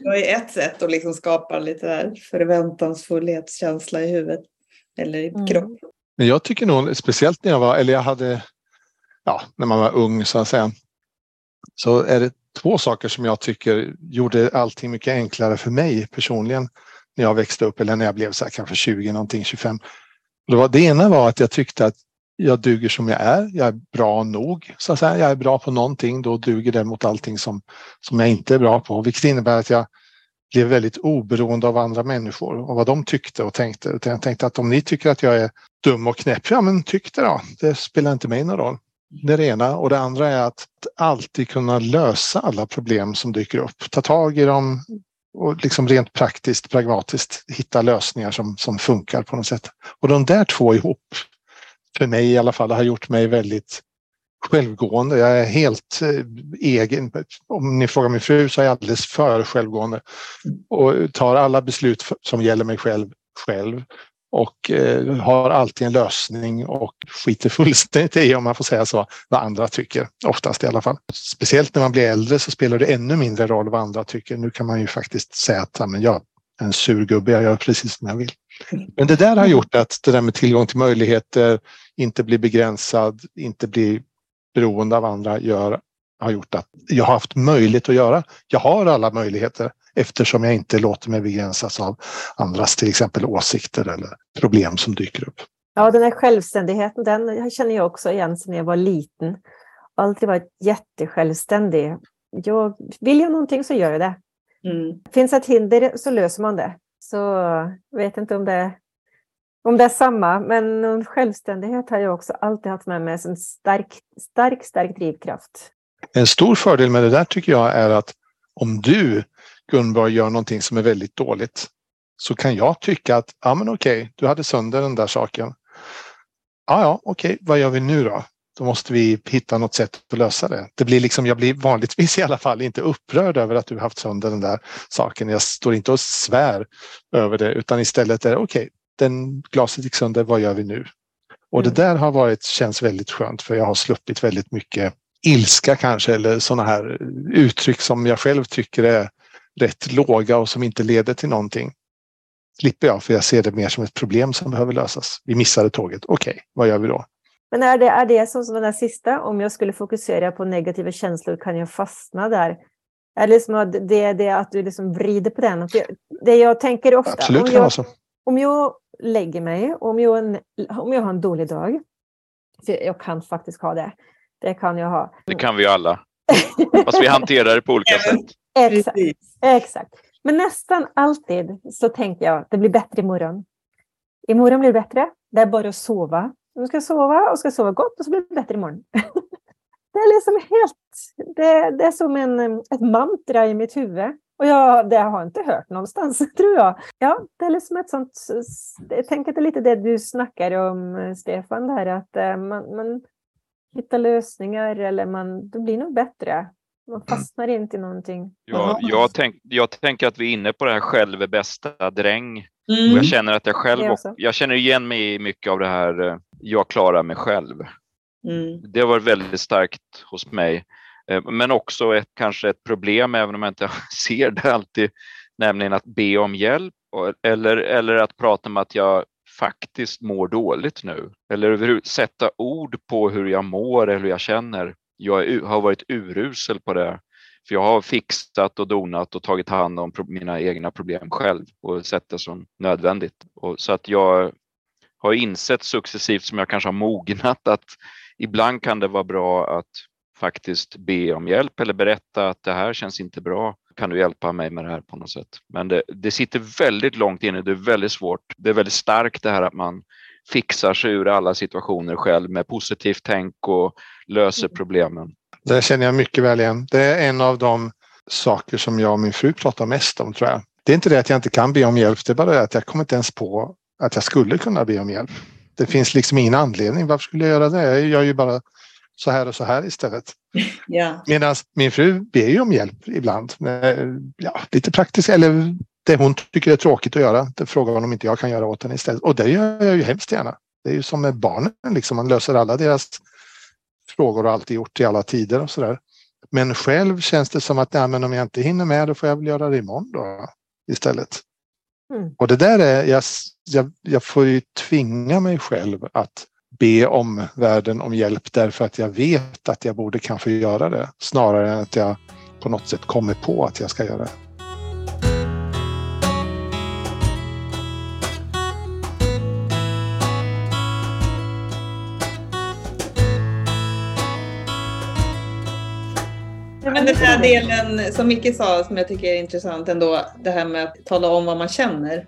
Det var ju ett sätt att liksom skapa lite där förväntansfullhetskänsla i huvudet eller i mm. kroppen. Men jag tycker nog, speciellt när jag var, eller jag hade, ja, när man var ung så att säga, så är det två saker som jag tycker gjorde allting mycket enklare för mig personligen när jag växte upp eller när jag blev så här, kanske 20 någonting, 25. Det, var, det ena var att jag tyckte att jag duger som jag är. Jag är bra nog. Så att säga. Jag är bra på någonting, då duger det mot allting som, som jag inte är bra på. Vilket innebär att jag blev väldigt oberoende av andra människor och vad de tyckte och tänkte. Jag tänkte att om ni tycker att jag är dum och knäpp, ja men tyck det då. Det spelar inte mig någon roll. Det är det ena. Och det andra är att alltid kunna lösa alla problem som dyker upp. Ta tag i dem och liksom rent praktiskt, pragmatiskt hitta lösningar som, som funkar på något sätt. Och de där två ihop, för mig i alla fall, har gjort mig väldigt självgående. Jag är helt eh, egen. Om ni frågar min fru så är jag alldeles för självgående och tar alla beslut som gäller mig själv själv och eh, har alltid en lösning och skiter fullständigt i, om man får säga så, vad andra tycker. Oftast i alla fall. Speciellt när man blir äldre så spelar det ännu mindre roll vad andra tycker. Nu kan man ju faktiskt säga att ja, men jag är en sur gubbe, jag gör precis som jag vill. Men det där har gjort att det där med tillgång till möjligheter, inte bli begränsad, inte bli beroende av andra gör, har gjort att jag har haft möjlighet att göra. Jag har alla möjligheter eftersom jag inte låter mig begränsas av andras till exempel åsikter eller problem som dyker upp. Ja, den här självständigheten, den känner jag också igen sedan jag var liten. Alltid varit jättesjälvständig. Jag, vill jag någonting så gör jag det. Mm. Finns ett hinder så löser man det. Så jag vet inte om det, om det är samma, men självständighet har jag också alltid haft med mig som stark, stark, stark drivkraft. En stor fördel med det där tycker jag är att om du, Gunborg, gör någonting som är väldigt dåligt så kan jag tycka att, ja men okej, du hade sönder den där saken. Ja, ja, okej, vad gör vi nu då? Då måste vi hitta något sätt att lösa det. Det blir liksom, jag blir vanligtvis i alla fall inte upprörd över att du haft sönder den där saken. Jag står inte och svär över det utan istället är det okej, okay, den glaset gick sönder, vad gör vi nu? Och mm. det där har varit, känns väldigt skönt för jag har sluppit väldigt mycket ilska kanske eller sådana här uttryck som jag själv tycker är rätt låga och som inte leder till någonting. Slipper jag för jag ser det mer som ett problem som behöver lösas. Vi missade tåget. Okej, okay, vad gör vi då? Men är det, är det som, som den där sista, om jag skulle fokusera på negativa känslor kan jag fastna där? Är det liksom att det, det att du liksom vrider på den? Det, det jag tänker ofta, Absolut, om, jag, om jag lägger mig, om jag, om jag har en dålig dag, för jag kan faktiskt ha det, det kan jag ha. Det kan vi alla. Fast vi hanterar det på olika sätt. Exakt. Exakt. Men nästan alltid så tänker jag att det blir bättre imorgon. Imorgon blir det bättre. Det är bara att sova. Du ska sova och ska sova gott och så blir det bättre imorgon. det är liksom helt... Det, det är som en, ett mantra i mitt huvud. Och jag, det har jag inte hört någonstans, tror jag. Ja, det är liksom ett sånt... Jag tänker att det är lite det du snackar om, Stefan, där att eh, man, man hittar lösningar eller man, det blir nog bättre. Man fastnar inte i någonting. Ja, jag, tänk, jag tänker att vi är inne på det här själv är bästa dräng. Mm. jag känner att jag själv, och, jag känner igen mig i mycket av det här, eh, jag klarar mig själv. Mm. Det var väldigt starkt hos mig. Eh, men också ett, kanske ett problem, även om jag inte ser det alltid, nämligen att be om hjälp eller, eller att prata om att jag faktiskt mår dåligt nu. Eller sätta ord på hur jag mår eller hur jag känner. Jag har varit urusel på det. För jag har fixat och donat och tagit hand om mina egna problem själv och sett det som nödvändigt. Och så att jag har insett successivt som jag kanske har mognat att ibland kan det vara bra att faktiskt be om hjälp eller berätta att det här känns inte bra. Kan du hjälpa mig med det här på något sätt? Men det, det sitter väldigt långt inne. Det är väldigt svårt. Det är väldigt starkt det här att man fixar sig ur alla situationer själv med positivt tänk och löser mm. problemen. Det känner jag mycket väl igen. Det är en av de saker som jag och min fru pratar mest om tror jag. Det är inte det att jag inte kan be om hjälp, det är bara det att jag kommer inte ens på att jag skulle kunna be om hjälp. Det finns liksom ingen anledning. Varför skulle jag göra det? Jag gör ju bara så här och så här istället. Ja. Medan min fru ber ju om hjälp ibland. Ja, lite praktiskt eller det hon tycker är tråkigt att göra. Det frågar hon om inte jag kan göra åt henne istället. Och det gör jag ju hemskt gärna. Det är ju som med barnen, liksom. man löser alla deras frågor och alltid gjort i alla tider och sådär. Men själv känns det som att ja, men om jag inte hinner med då får jag väl göra det imorgon då istället. Mm. Och det där är, jag, jag, jag får ju tvinga mig själv att be om världen om hjälp därför att jag vet att jag borde kanske göra det snarare än att jag på något sätt kommer på att jag ska göra det. Men den här delen som Micke sa som jag tycker är intressant ändå, det här med att tala om vad man känner.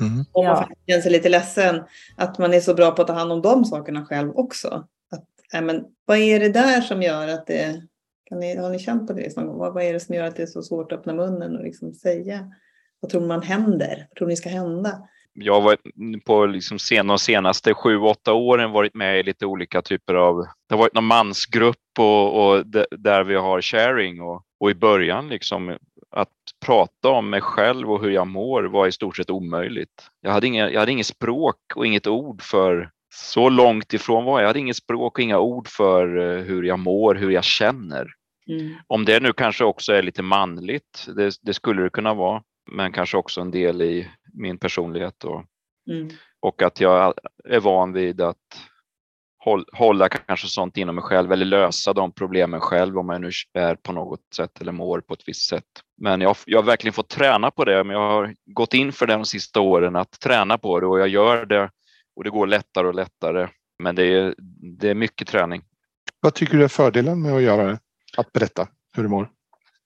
Mm. Om man ja. känner sig lite ledsen, att man är så bra på att ta hand om de sakerna själv också. Att, äh, men, vad är det där som gör att det... Kan ni, har ni känt på det någon gång? Vad, vad är det som gör att det är så svårt att öppna munnen och liksom säga? Vad tror man händer? Vad tror ni ska hända? jag har varit på liksom sen, de senaste sju, åtta åren varit med i lite olika typer av, det har varit någon mansgrupp och, och där vi har sharing och, och i början liksom att prata om mig själv och hur jag mår var i stort sett omöjligt. Jag hade, inga, jag hade inget språk och inget ord för så långt ifrån var jag. Jag hade inget språk och inga ord för eh, hur jag mår, hur jag känner. Mm. Om det nu kanske också är lite manligt, det, det, skulle det kunna vara, men kanske också en del i min personlighet. Och Mm. Och att jag är van vid att hålla kanske sånt inom mig själv eller lösa de problemen själv om jag nu är på något sätt eller mår på ett visst sätt. Men jag, jag har verkligen fått träna på det. Men jag har gått in för det de sista åren att träna på det och jag gör det och det går lättare och lättare. Men det är, det är mycket träning. Vad tycker du är fördelen med att göra det? Att berätta hur du mår?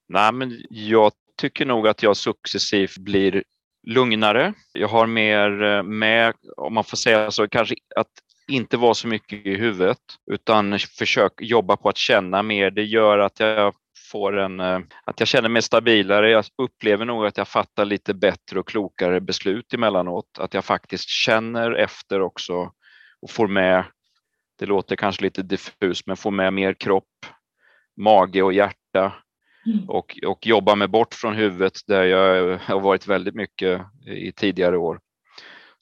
Nej, men jag tycker nog att jag successivt blir lugnare. Jag har mer eh, med, om man får säga så, kanske att inte vara så mycket i huvudet utan försök jobba på att känna mer. Det gör att jag får en, eh, att jag känner mig stabilare. Jag upplever nog att jag fattar lite bättre och klokare beslut emellanåt. Att jag faktiskt känner efter också och får med, det låter kanske lite diffust, men får med mer kropp, mage och hjärta mm. och, och jobba mig bort från huvudet där jag har varit väldigt mycket i tidigare år.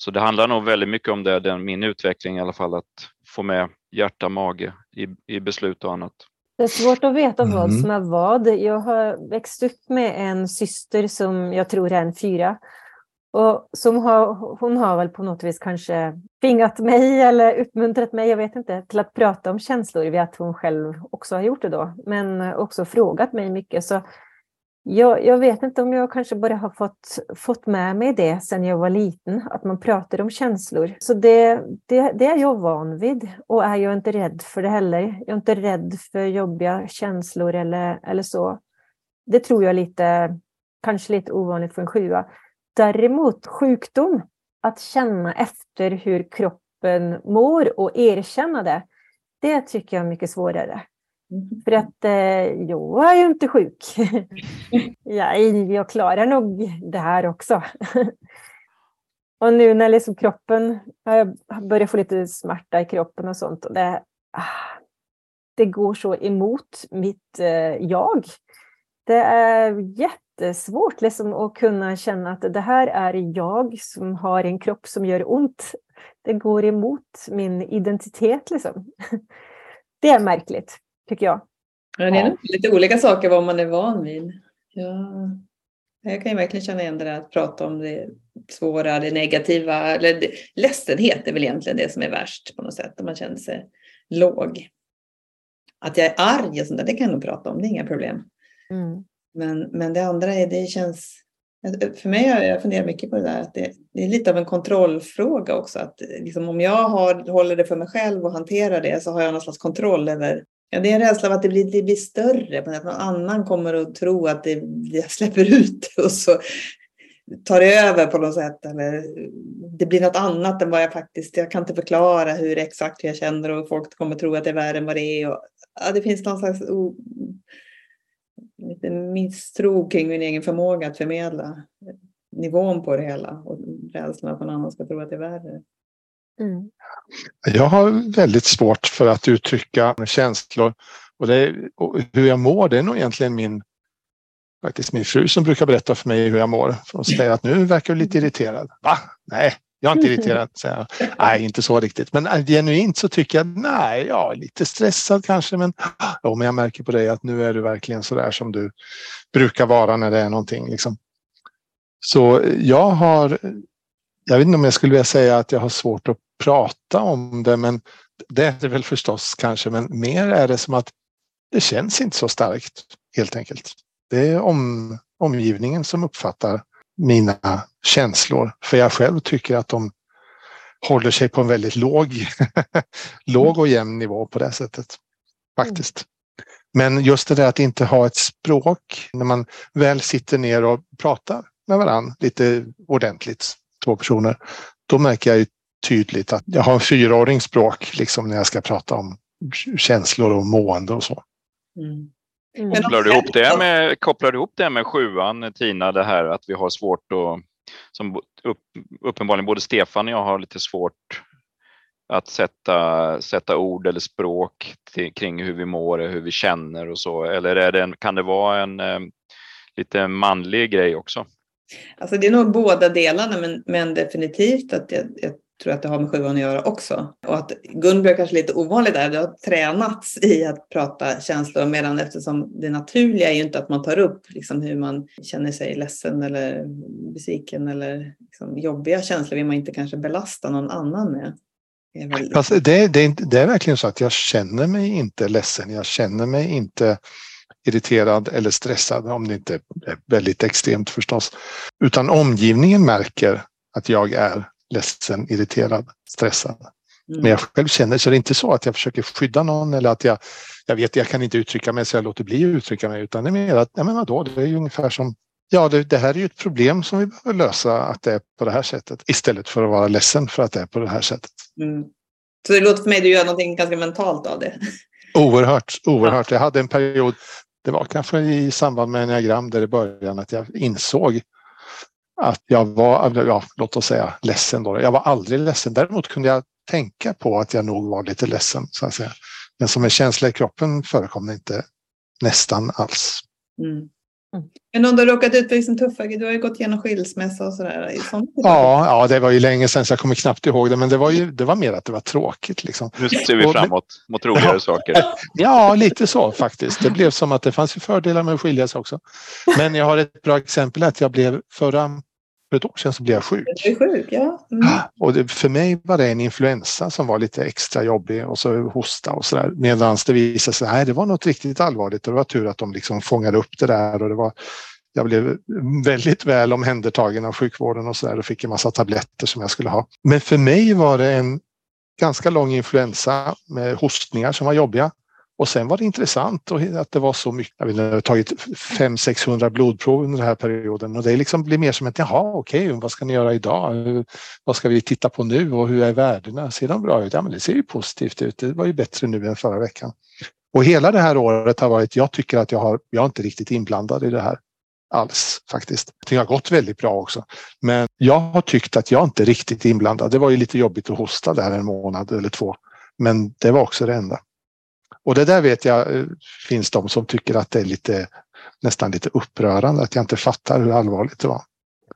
Så det handlar nog väldigt mycket om det, den, min utveckling i alla fall, att få med hjärta, mage i, i beslut och annat. Det är svårt att veta vad mm. som är vad. Jag har växt upp med en syster som jag tror är en fyra. Och som har, hon har väl på något vis kanske tvingat mig eller uppmuntrat mig, jag vet inte, till att prata om känslor vid att hon själv också har gjort det då. Men också frågat mig mycket. Så jag, jag, vet inte om jag kanske bara har fått, fått med mig det sedan jag var liten, att man pratar om känslor. Så det, det, det, är jag van vid och är jag inte rädd för det heller. Jag är inte rädd för jobbiga känslor eller, eller så. Det tror jag är lite, kanske lite ovanligt för en sjua. Däremot sjukdom, att känna efter hur kroppen mår och erkänna det, det tycker jag är mycket svårare. För att eh, jag är ju inte sjuk. ja, jag klarar nog det här också. och nu när liksom kroppen, jag börjar få lite smärta i kroppen och sånt. Och det, ah, det går så emot mitt eh, jag. Det är jättesvårt liksom, att kunna känna att det här är jag som har en kropp som gör ont. Det går emot min identitet. Liksom. det är märkligt tycker jag. Ja, det är ja. lite olika saker vad man är van vid. Ja. Jag kan ju verkligen känna igen det där att prata om det svåra, det negativa. Eller det, ledsenhet är väl egentligen det som är värst på något sätt, om man känner sig låg. Att jag är arg och sånt där, det kan jag nog prata om, det är inga problem. Mm. Men, men det andra är, det känns... För mig, har jag funderat mycket på det där, att det, det är lite av en kontrollfråga också. Att liksom, om jag har, håller det för mig själv och hanterar det så har jag någon slags kontroll över Ja, det är en rädsla av att det blir, det blir större, att någon annan kommer att tro att det, jag släpper ut det och så tar det över på något sätt. Eller det blir något annat än vad jag faktiskt, jag kan inte förklara hur exakt hur jag känner och folk kommer tro att det är värre än vad det är. Och, ja, det finns någon slags o, lite misstro kring min egen förmåga att förmedla nivån på det hela och rädslan att någon annan ska tro att det är värre. Mm. Jag har väldigt svårt för att uttrycka känslor och, det, och hur jag mår det är nog egentligen min faktiskt min fru som brukar berätta för mig hur jag mår. För hon säger att nu verkar du lite irriterad. Va? Nej, jag är inte irriterad. Säger jag. Nej, inte så riktigt. Men äh, genuint så tycker jag nej, jag är lite stressad kanske. Men, ja, men jag märker på dig att nu är du verkligen så där som du brukar vara när det är någonting. Liksom. Så jag har jag vet inte om jag skulle vilja säga att jag har svårt att prata om det, men det är det väl förstås kanske, men mer är det som att det känns inte så starkt helt enkelt. Det är om, omgivningen som uppfattar mina känslor, för jag själv tycker att de håller sig på en väldigt låg, låg och jämn nivå på det sättet. Faktiskt. Men just det där att inte ha ett språk när man väl sitter ner och pratar med varann lite ordentligt två personer, då märker jag ju tydligt att jag har en fyraårings språk liksom när jag ska prata om känslor och mående och så. Mm. Mm. Kopplar, du ihop det med, kopplar du ihop det med sjuan, Tina, det här att vi har svårt att, som upp, uppenbarligen både Stefan och jag har lite svårt att sätta, sätta ord eller språk till, kring hur vi mår, hur vi känner och så, eller är det en, kan det vara en eh, lite manlig grej också? Alltså det är nog båda delarna, men, men definitivt att jag, jag tror att det har med sjuan att göra också. Och att Gunbjörn kanske är lite ovanligt där, det har tränats i att prata känslor medan eftersom det naturliga är ju inte att man tar upp liksom hur man känner sig ledsen eller besviken eller liksom jobbiga känslor vill man inte kanske belasta någon annan med. Det är, väl... alltså det, det, det är verkligen så att jag känner mig inte ledsen, jag känner mig inte irriterad eller stressad, om det inte är väldigt extremt förstås. Utan omgivningen märker att jag är ledsen, irriterad, stressad. Mm. Men jag själv känner, så det är inte så att jag försöker skydda någon eller att jag, jag vet jag kan inte uttrycka mig så jag låter bli att uttrycka mig utan det är mer att, ja men vadå, det är ju ungefär som Ja, det, det, här är ju ett problem som vi behöver lösa, att det är på det här sättet. Istället för att vara ledsen för att det är på det här sättet. Mm. Så det låter för mig att du gör någonting ganska mentalt av det. Oerhört, oerhört. Jag hade en period, det var kanske i samband med enneagram där i början, att jag insåg att jag var, ja, låt oss säga ledsen då. Jag var aldrig ledsen. Däremot kunde jag tänka på att jag nog var lite ledsen så att säga. Men som en känsla i kroppen förekom det inte nästan alls. Mm. Mm. Men om du har råkat ut för liksom tuffa du har ju gått igenom skilsmässa och sådär. Ja, ja, det var ju länge sedan så jag kommer knappt ihåg det, men det var ju det var mer att det var tråkigt. Liksom. Nu ser vi framåt mot roligare ja, saker. Ja, lite så faktiskt. Det blev som att det fanns ju fördelar med att skilja sig också. Men jag har ett bra exempel att jag blev förra för ett år sedan så blev jag sjuk. Du sjuk, ja. Mm. Och det, för mig var det en influensa som var lite extra jobbig och så hosta och sådär. Medan det visade sig, nej det var något riktigt allvarligt och det var tur att de liksom fångade upp det där och det var jag blev väldigt väl omhändertagen av sjukvården och så där och fick en massa tabletter som jag skulle ha. Men för mig var det en ganska lång influensa med hostningar som var jobbiga. Och sen var det intressant att det var så mycket. Jag, vet jag har tagit 500-600 blodprov under den här perioden och det liksom blir mer som ett jaha okej, vad ska ni göra idag? Vad ska vi titta på nu och hur är värdena? Ser de bra ut? Ja, men det ser ju positivt ut. Det var ju bättre nu än förra veckan. Och hela det här året har varit, jag tycker att jag har, jag är inte riktigt inblandad i det här alls faktiskt. Det har gått väldigt bra också. Men jag har tyckt att jag inte är riktigt inblandad. Det var ju lite jobbigt att hosta där en månad eller två. Men det var också det enda. Och det där vet jag eh, finns de som tycker att det är lite nästan lite upprörande att jag inte fattar hur allvarligt det var.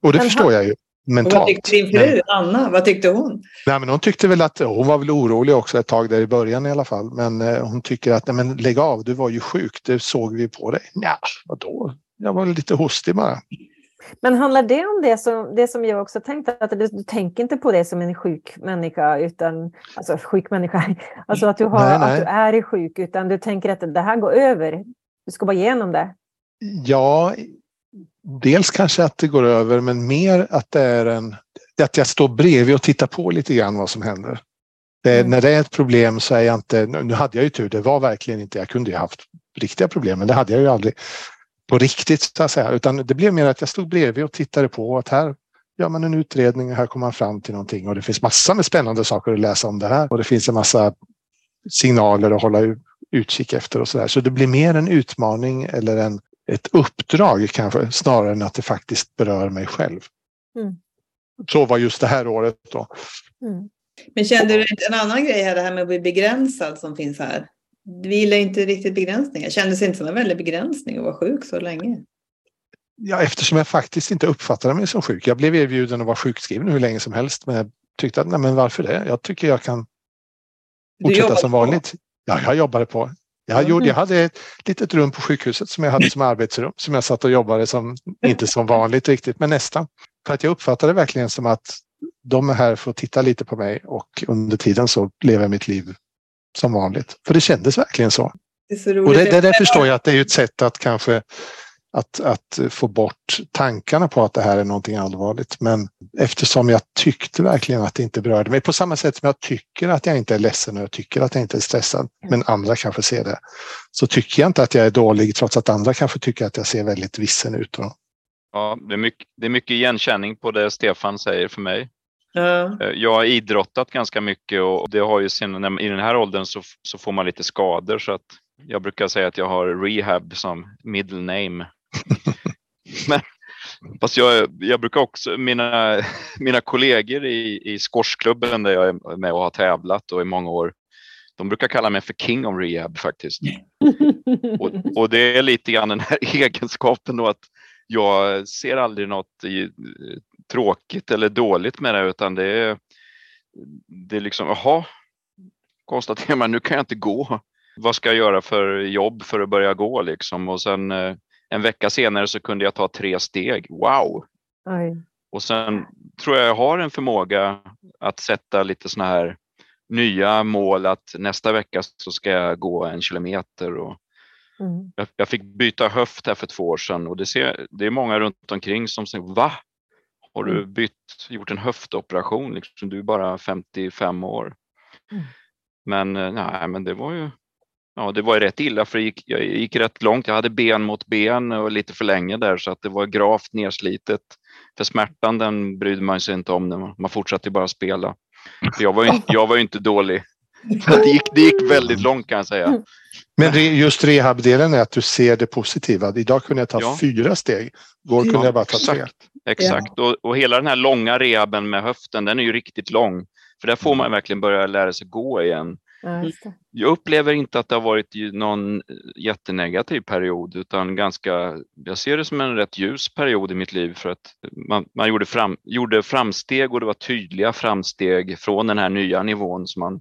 Och det men förstår jag ju mentalt. vad tyckte din fru Anna? Vad tyckte hon? Nej, men hon tyckte väl att hon var väl orolig också ett tag där i början i alla fall. Men eh, hon tycker att nej, men lägg av, du var ju sjuk, det såg vi på dig. Ja, vadå? Jag var lite hostig bara. Men handlar det om det som, det som jag också tänkte, att du, du tänker inte på det som en sjuk människa, utan, alltså sjuk människa, alltså att du, har, nej, nej. att du är sjuk, utan du tänker att det här går över, du ska bara igenom det? Ja, dels kanske att det går över, men mer att det är en, att jag står bredvid och tittar på lite grann vad som händer. Det, mm. När det är ett problem så är jag inte, nu hade jag ju tur, det var verkligen inte, jag kunde ju haft riktiga problem, men det hade jag ju aldrig på riktigt så att säga, utan det blev mer att jag stod bredvid och tittade på att här gör man en utredning och här kommer man fram till någonting och det finns massor med spännande saker att läsa om det här och det finns en massa signaler att hålla utkik efter och så där. Så det blir mer en utmaning eller en, ett uppdrag kanske snarare än att det faktiskt berör mig själv. Mm. Så var just det här året då. Mm. Men kände du inte en annan grej här, det här med att bli begränsad som finns här? Vi gillar inte riktigt begränsningar. Kändes inte som en väldig begränsning att vara sjuk så länge. Ja, eftersom jag faktiskt inte uppfattade mig som sjuk. Jag blev erbjuden att vara sjukskriven hur länge som helst, men jag tyckte att nej, men varför det? Jag tycker jag kan fortsätta som vanligt. På. Ja, jag jobbade på. Jag, mm. gjorde, jag hade ett litet rum på sjukhuset som jag hade som arbetsrum som jag satt och jobbade som, inte som vanligt riktigt, men nästan. För att jag uppfattade verkligen som att de är här för att titta lite på mig och under tiden så lever jag mitt liv som vanligt. För det kändes verkligen så. Det så och det, det, det förstår jag att det är ett sätt att kanske att, att få bort tankarna på att det här är någonting allvarligt. Men eftersom jag tyckte verkligen att det inte berörde mig på samma sätt som jag tycker att jag inte är ledsen och jag tycker att jag inte är stressad, men andra kanske ser det, så tycker jag inte att jag är dålig trots att andra kanske tycker att jag ser väldigt vissen ut. Då. Ja, det är, mycket, det är mycket igenkänning på det Stefan säger för mig. Mm. Jag har idrottat ganska mycket och det har ju sen, i den här åldern så, så får man lite skador så att jag brukar säga att jag har rehab som middle name. Men fast jag, jag brukar också, mina, mina kollegor i, i squashklubben där jag är med och har tävlat och i många år, de brukar kalla mig för king of rehab faktiskt. och, och det är lite grann den här egenskapen då att jag ser aldrig något i, tråkigt eller dåligt med det utan det är, det är liksom, jaha, konstaterar man, nu kan jag inte gå. Vad ska jag göra för jobb för att börja gå liksom? Och sen eh, en vecka senare så kunde jag ta tre steg. Wow! Oj. Och sen tror jag jag har en förmåga att sätta lite sådana här nya mål att nästa vecka så ska jag gå en kilometer. Och mm. jag, jag, fick byta höft här för två år sedan och det, ser, det är många runt omkring som säger va? Har du mm. bytt, gjort en höftoperation? Liksom, du är bara 55 år. Mm. Men eh, nej, men det var ju ja, det var rätt illa för jag gick, jag gick rätt långt. Jag hade ben mot ben och lite för länge där så att det var gravt nerslitet. För smärtan den brydde man sig inte om. Man fortsatte bara spela. Jag var ju, jag var ju inte dålig. Det gick, det gick väldigt långt kan jag säga. Men just rehabdelen är att du ser det positiva. Idag kunde jag ta ja. fyra steg. Igår kunde ja, jag bara ta tre. Exakt. Ja. Och, och, hela den här långa rehaben med höften, den är ju riktigt lång. För där får man verkligen börja lära sig gå igen. Mm. Jag upplever inte att det har varit någon jättenegativ period utan ganska, jag ser det som en rätt ljus period i mitt liv för att man, man gjorde, fram, gjorde framsteg och det var tydliga framsteg från den här nya nivån som man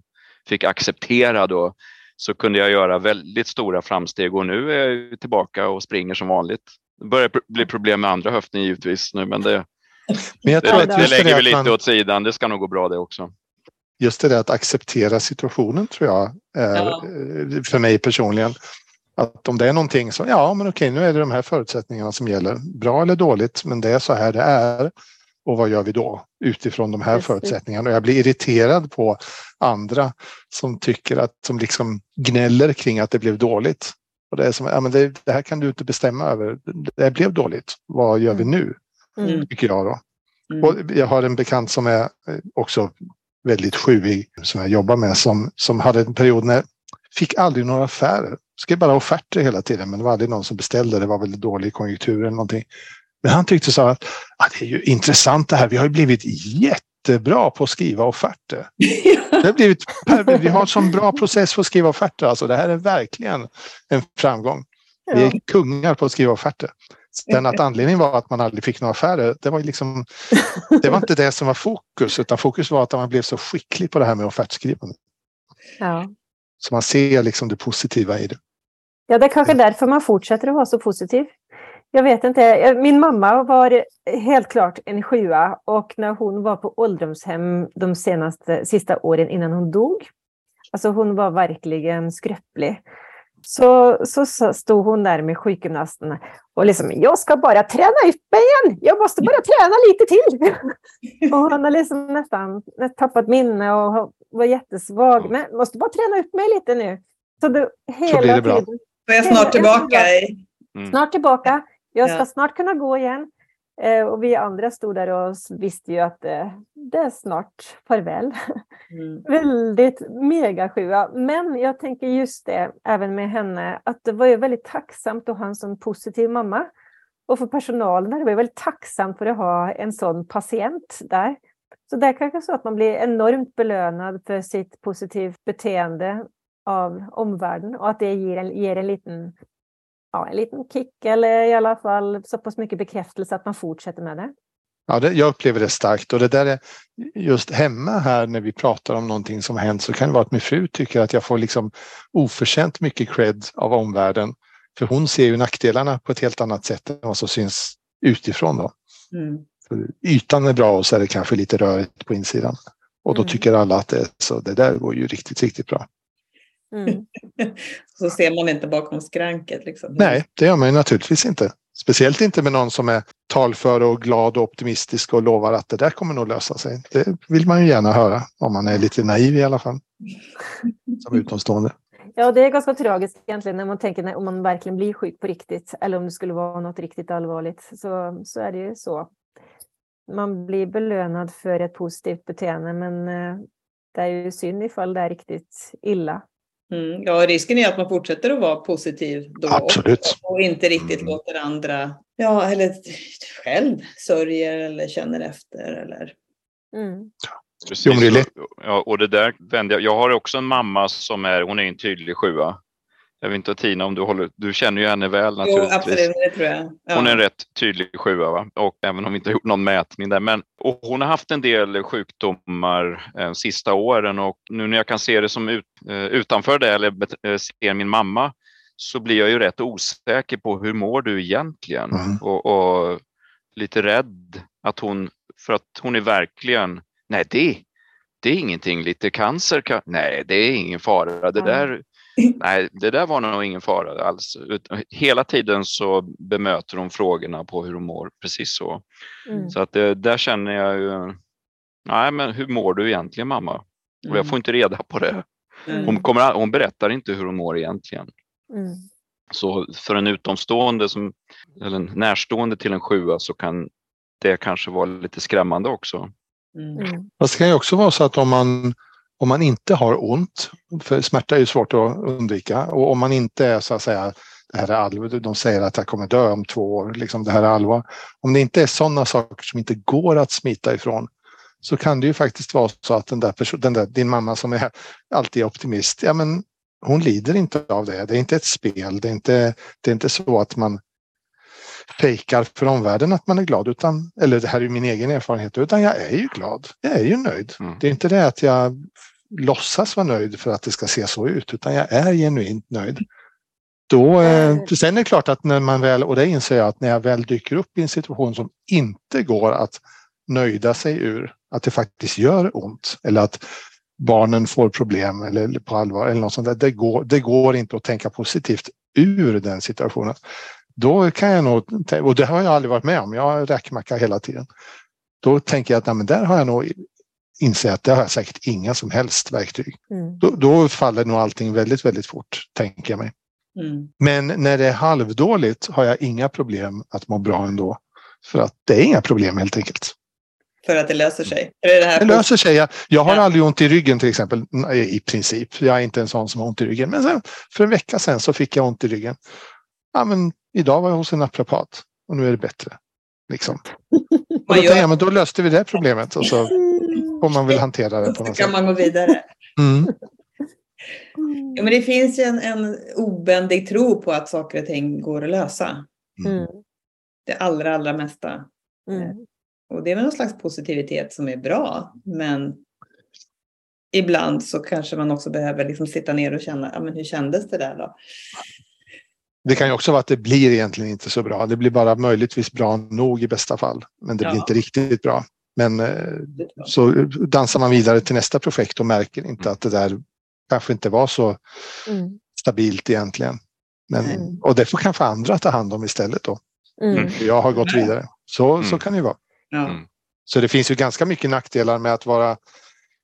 fick acceptera då så kunde jag göra väldigt stora framsteg och nu är jag tillbaka och springer som vanligt. Det börjar bli problem med andra höften givetvis nu men det, men jag tror det, att det lägger vi lite man... åt sidan. Det ska nog gå bra det också just det där att acceptera situationen tror jag är ja. Eh, för mig personligen. Att om det är någonting så, ja men okej nu är det de här förutsättningarna som gäller. Bra eller dåligt men det är så här det är. Och vad gör vi då utifrån de här Precis. förutsättningarna? Och jag blir irriterad på andra som tycker att, som liksom gnäller kring att det blev dåligt. Och det är som, ja men det, det här kan du inte bestämma över. Det blev dåligt. Vad gör vi nu? Mm. Tycker jag då. Mm. Och jag har en bekant som är också väldigt sjuig som jag jobbar med som, som hade en period när fick aldrig några affärer. Skrev bara offerter hela tiden men det var aldrig någon som beställde. Det var väl dålig konjunktur eller någonting. Men han tyckte så att ah, det är ju intressant det här. Vi har ju blivit jättebra på att skriva offerter. Det har blivit, vi har en sån bra process för att skriva offerter. Alltså det här är verkligen en framgång. Vi är kungar på att skriva offerter. Sen att anledningen var att man aldrig fick några affärer, det var, liksom, det var inte det som var fokus, utan fokus var att man blev så skicklig på det här med offertskrivande. Ja. Så man ser liksom det positiva i det. Ja, det är kanske därför man fortsätter att vara så positiv. Jag vet inte. Min mamma var helt klart en sjua och när hon var på ålderdomshem de senaste sista åren innan hon dog, alltså hon var verkligen skröplig. Så, så stod hon där med sjukgymnasten och liksom, jag ska bara träna upp mig igen. Jag måste bara träna lite till. och hon har liksom nästan tappat minne och var jättesvag. Men måste bara träna upp mig lite nu. Så, det, hela så blir det bra. Tiden, är jag snart tillbaka. Mm. Snart tillbaka. Jag ska ja. snart kunna gå igen. Eh, och vi andra stod där och visste ju att eh, det är snart farväl. Mm. Väldigt mega sjua. Men jag tänker just det, även med henne, att det var ju väldigt tacksamt att ha en sån positiv mamma. Och för personalen det var väldigt tacksamt för att ha en sån patient där. Så det är kanske så att man blir enormt belönad för sitt positivt beteende av omvärlden och att det ger en, ger en liten ja, en liten kick eller i alla fall så pass mycket bekräftelse att man fortsätter med det. Ja, det, jag upplever det starkt och det där är just hemma här när vi pratar om någonting som hänt så kan det vara att min fru tycker att jag får liksom oförtjänt mycket cred av omvärlden. För hon ser ju nackdelarna på ett helt annat sätt än vad som syns utifrån. Då. Mm. ytan är bra och så är det kanske lite rörigt på insidan. Och då mm. tycker alla att det, så det där går ju riktigt, riktigt bra. Mm. så ser man inte bakom skranket. Liksom. Nej, det gör man ju naturligtvis inte. Speciellt inte med någon som är talför och glad och optimistisk och lovar att det där kommer nog lösa sig. Det vill man ju gärna höra om man är lite naiv i alla fall. Som utomstående. Ja, det är ganska tragiskt egentligen när man tänker när, om man verkligen blir sjuk på riktigt eller om det skulle vara något riktigt allvarligt. Så, så är det ju så. Man blir belönad för ett positivt beteende men eh, det är ju synd ifall det är riktigt illa. Mm, ja, risken är att man fortsätter att vara positiv då Absolut. och inte riktigt mm. låter andra, ja, eller själv sörjer eller känner efter. Eller... Mm. Precis. Jo, Ja, och det där vände jag. Jag har också en mamma som är, hon är en tydlig sjua. Jag vet inte Tina om du håller, du känner ju henne väl naturligtvis. Jo, absolut, det tror jag. Ja. Hon är en rätt tydlig sjua, va? och även om vi inte har gjort någon mätning där. Men, och hon har haft en del sjukdomar eh, sista åren och nu när jag kan se det som ut, eh, utanför det eller eh, ser min mamma så blir jag ju rätt osäker på hur mår du egentligen? Mm. Och, och, lite rädd att hon, för att hon är verkligen, nej det, det är ingenting, lite cancer, kan, nej det är ingen fara, det där Nej, det där var nog ingen fara alls. Hela tiden så bemöter hon frågorna på hur hon mår, precis så. Mm. Så att det, där känner jag ju, nej men hur mår du egentligen mamma? Mm. Och jag mm. får inte reda på det. Mm. Hon, kommer, hon berättar inte hur hon mår egentligen. Mm. Så för en utomstående, som, eller en närstående till en sjua så kan det kanske vara lite skrämmande också. Mm. Fast det kan ju också vara så att om man om man inte har ont, för smärta är ju svårt att undvika, och om man inte är så att säga det här är allvar, de säger att jag kommer dö om två år, liksom det här är allvar. Om det inte är sådana saker som inte går att smita ifrån så kan det ju faktiskt vara så att den där, person, den där din mamma som är alltid optimist, ja men hon lider inte av det. Det är inte ett spel. Det är inte, det är inte så att man fejkar för omvärlden att man är glad, utan, eller det här är min egen erfarenhet, utan jag är ju glad. Jag är ju nöjd. Mm. Det är inte det att jag låtsas vara nöjd för att det ska se så ut, utan jag är genuint nöjd. Då, eh, sen är det klart att när man väl, och det inser jag att när jag väl dyker upp i en situation som inte går att nöjda sig ur, att det faktiskt gör ont eller att barnen får problem eller på allvar eller något sånt där. Det går, det går inte att tänka positivt ur den situationen. Då kan jag nog, och det har jag aldrig varit med om, jag har räkmacka hela tiden. Då tänker jag att nej, men där har jag nog insett att det har jag säkert inga som helst verktyg. Mm. Då, då, faller nog allting väldigt, väldigt fort, tänker jag mig. Mm. Men när det är halvdåligt har jag inga problem att må bra ändå. För att det är inga problem helt enkelt. För att det löser sig? Det, det, det löser sig. Jag, jag har ja. aldrig ont i ryggen till exempel, i princip. Jag är inte en sån som har ont i ryggen. Men sen, för en vecka sedan så fick jag ont i ryggen. Ja, men idag var jag hos en naprapat och nu är det bättre. Liksom. Och då, jag, men då löste vi det problemet och så får man väl hantera det på något sätt. Så kan man gå vidare. Mm. Ja, men det finns ju en, en obändig tro på att saker och ting går att lösa. Mm. Det allra, allra mesta. Mm. Och det är väl någon slags positivitet som är bra. Men ibland så kanske man också behöver liksom sitta ner och känna, ja, men hur kändes det där då? Det kan ju också vara att det blir egentligen inte så bra. Det blir bara möjligtvis bra nog i bästa fall. Men det blir ja. inte riktigt bra. Men eh, så dansar man vidare till nästa projekt och märker inte att det där kanske inte var så mm. stabilt egentligen. Men, mm. Och det får kanske andra ta hand om istället då. Mm. Jag har gått vidare. Så, så mm. kan det ju vara. Ja. Mm. Så det finns ju ganska mycket nackdelar med att vara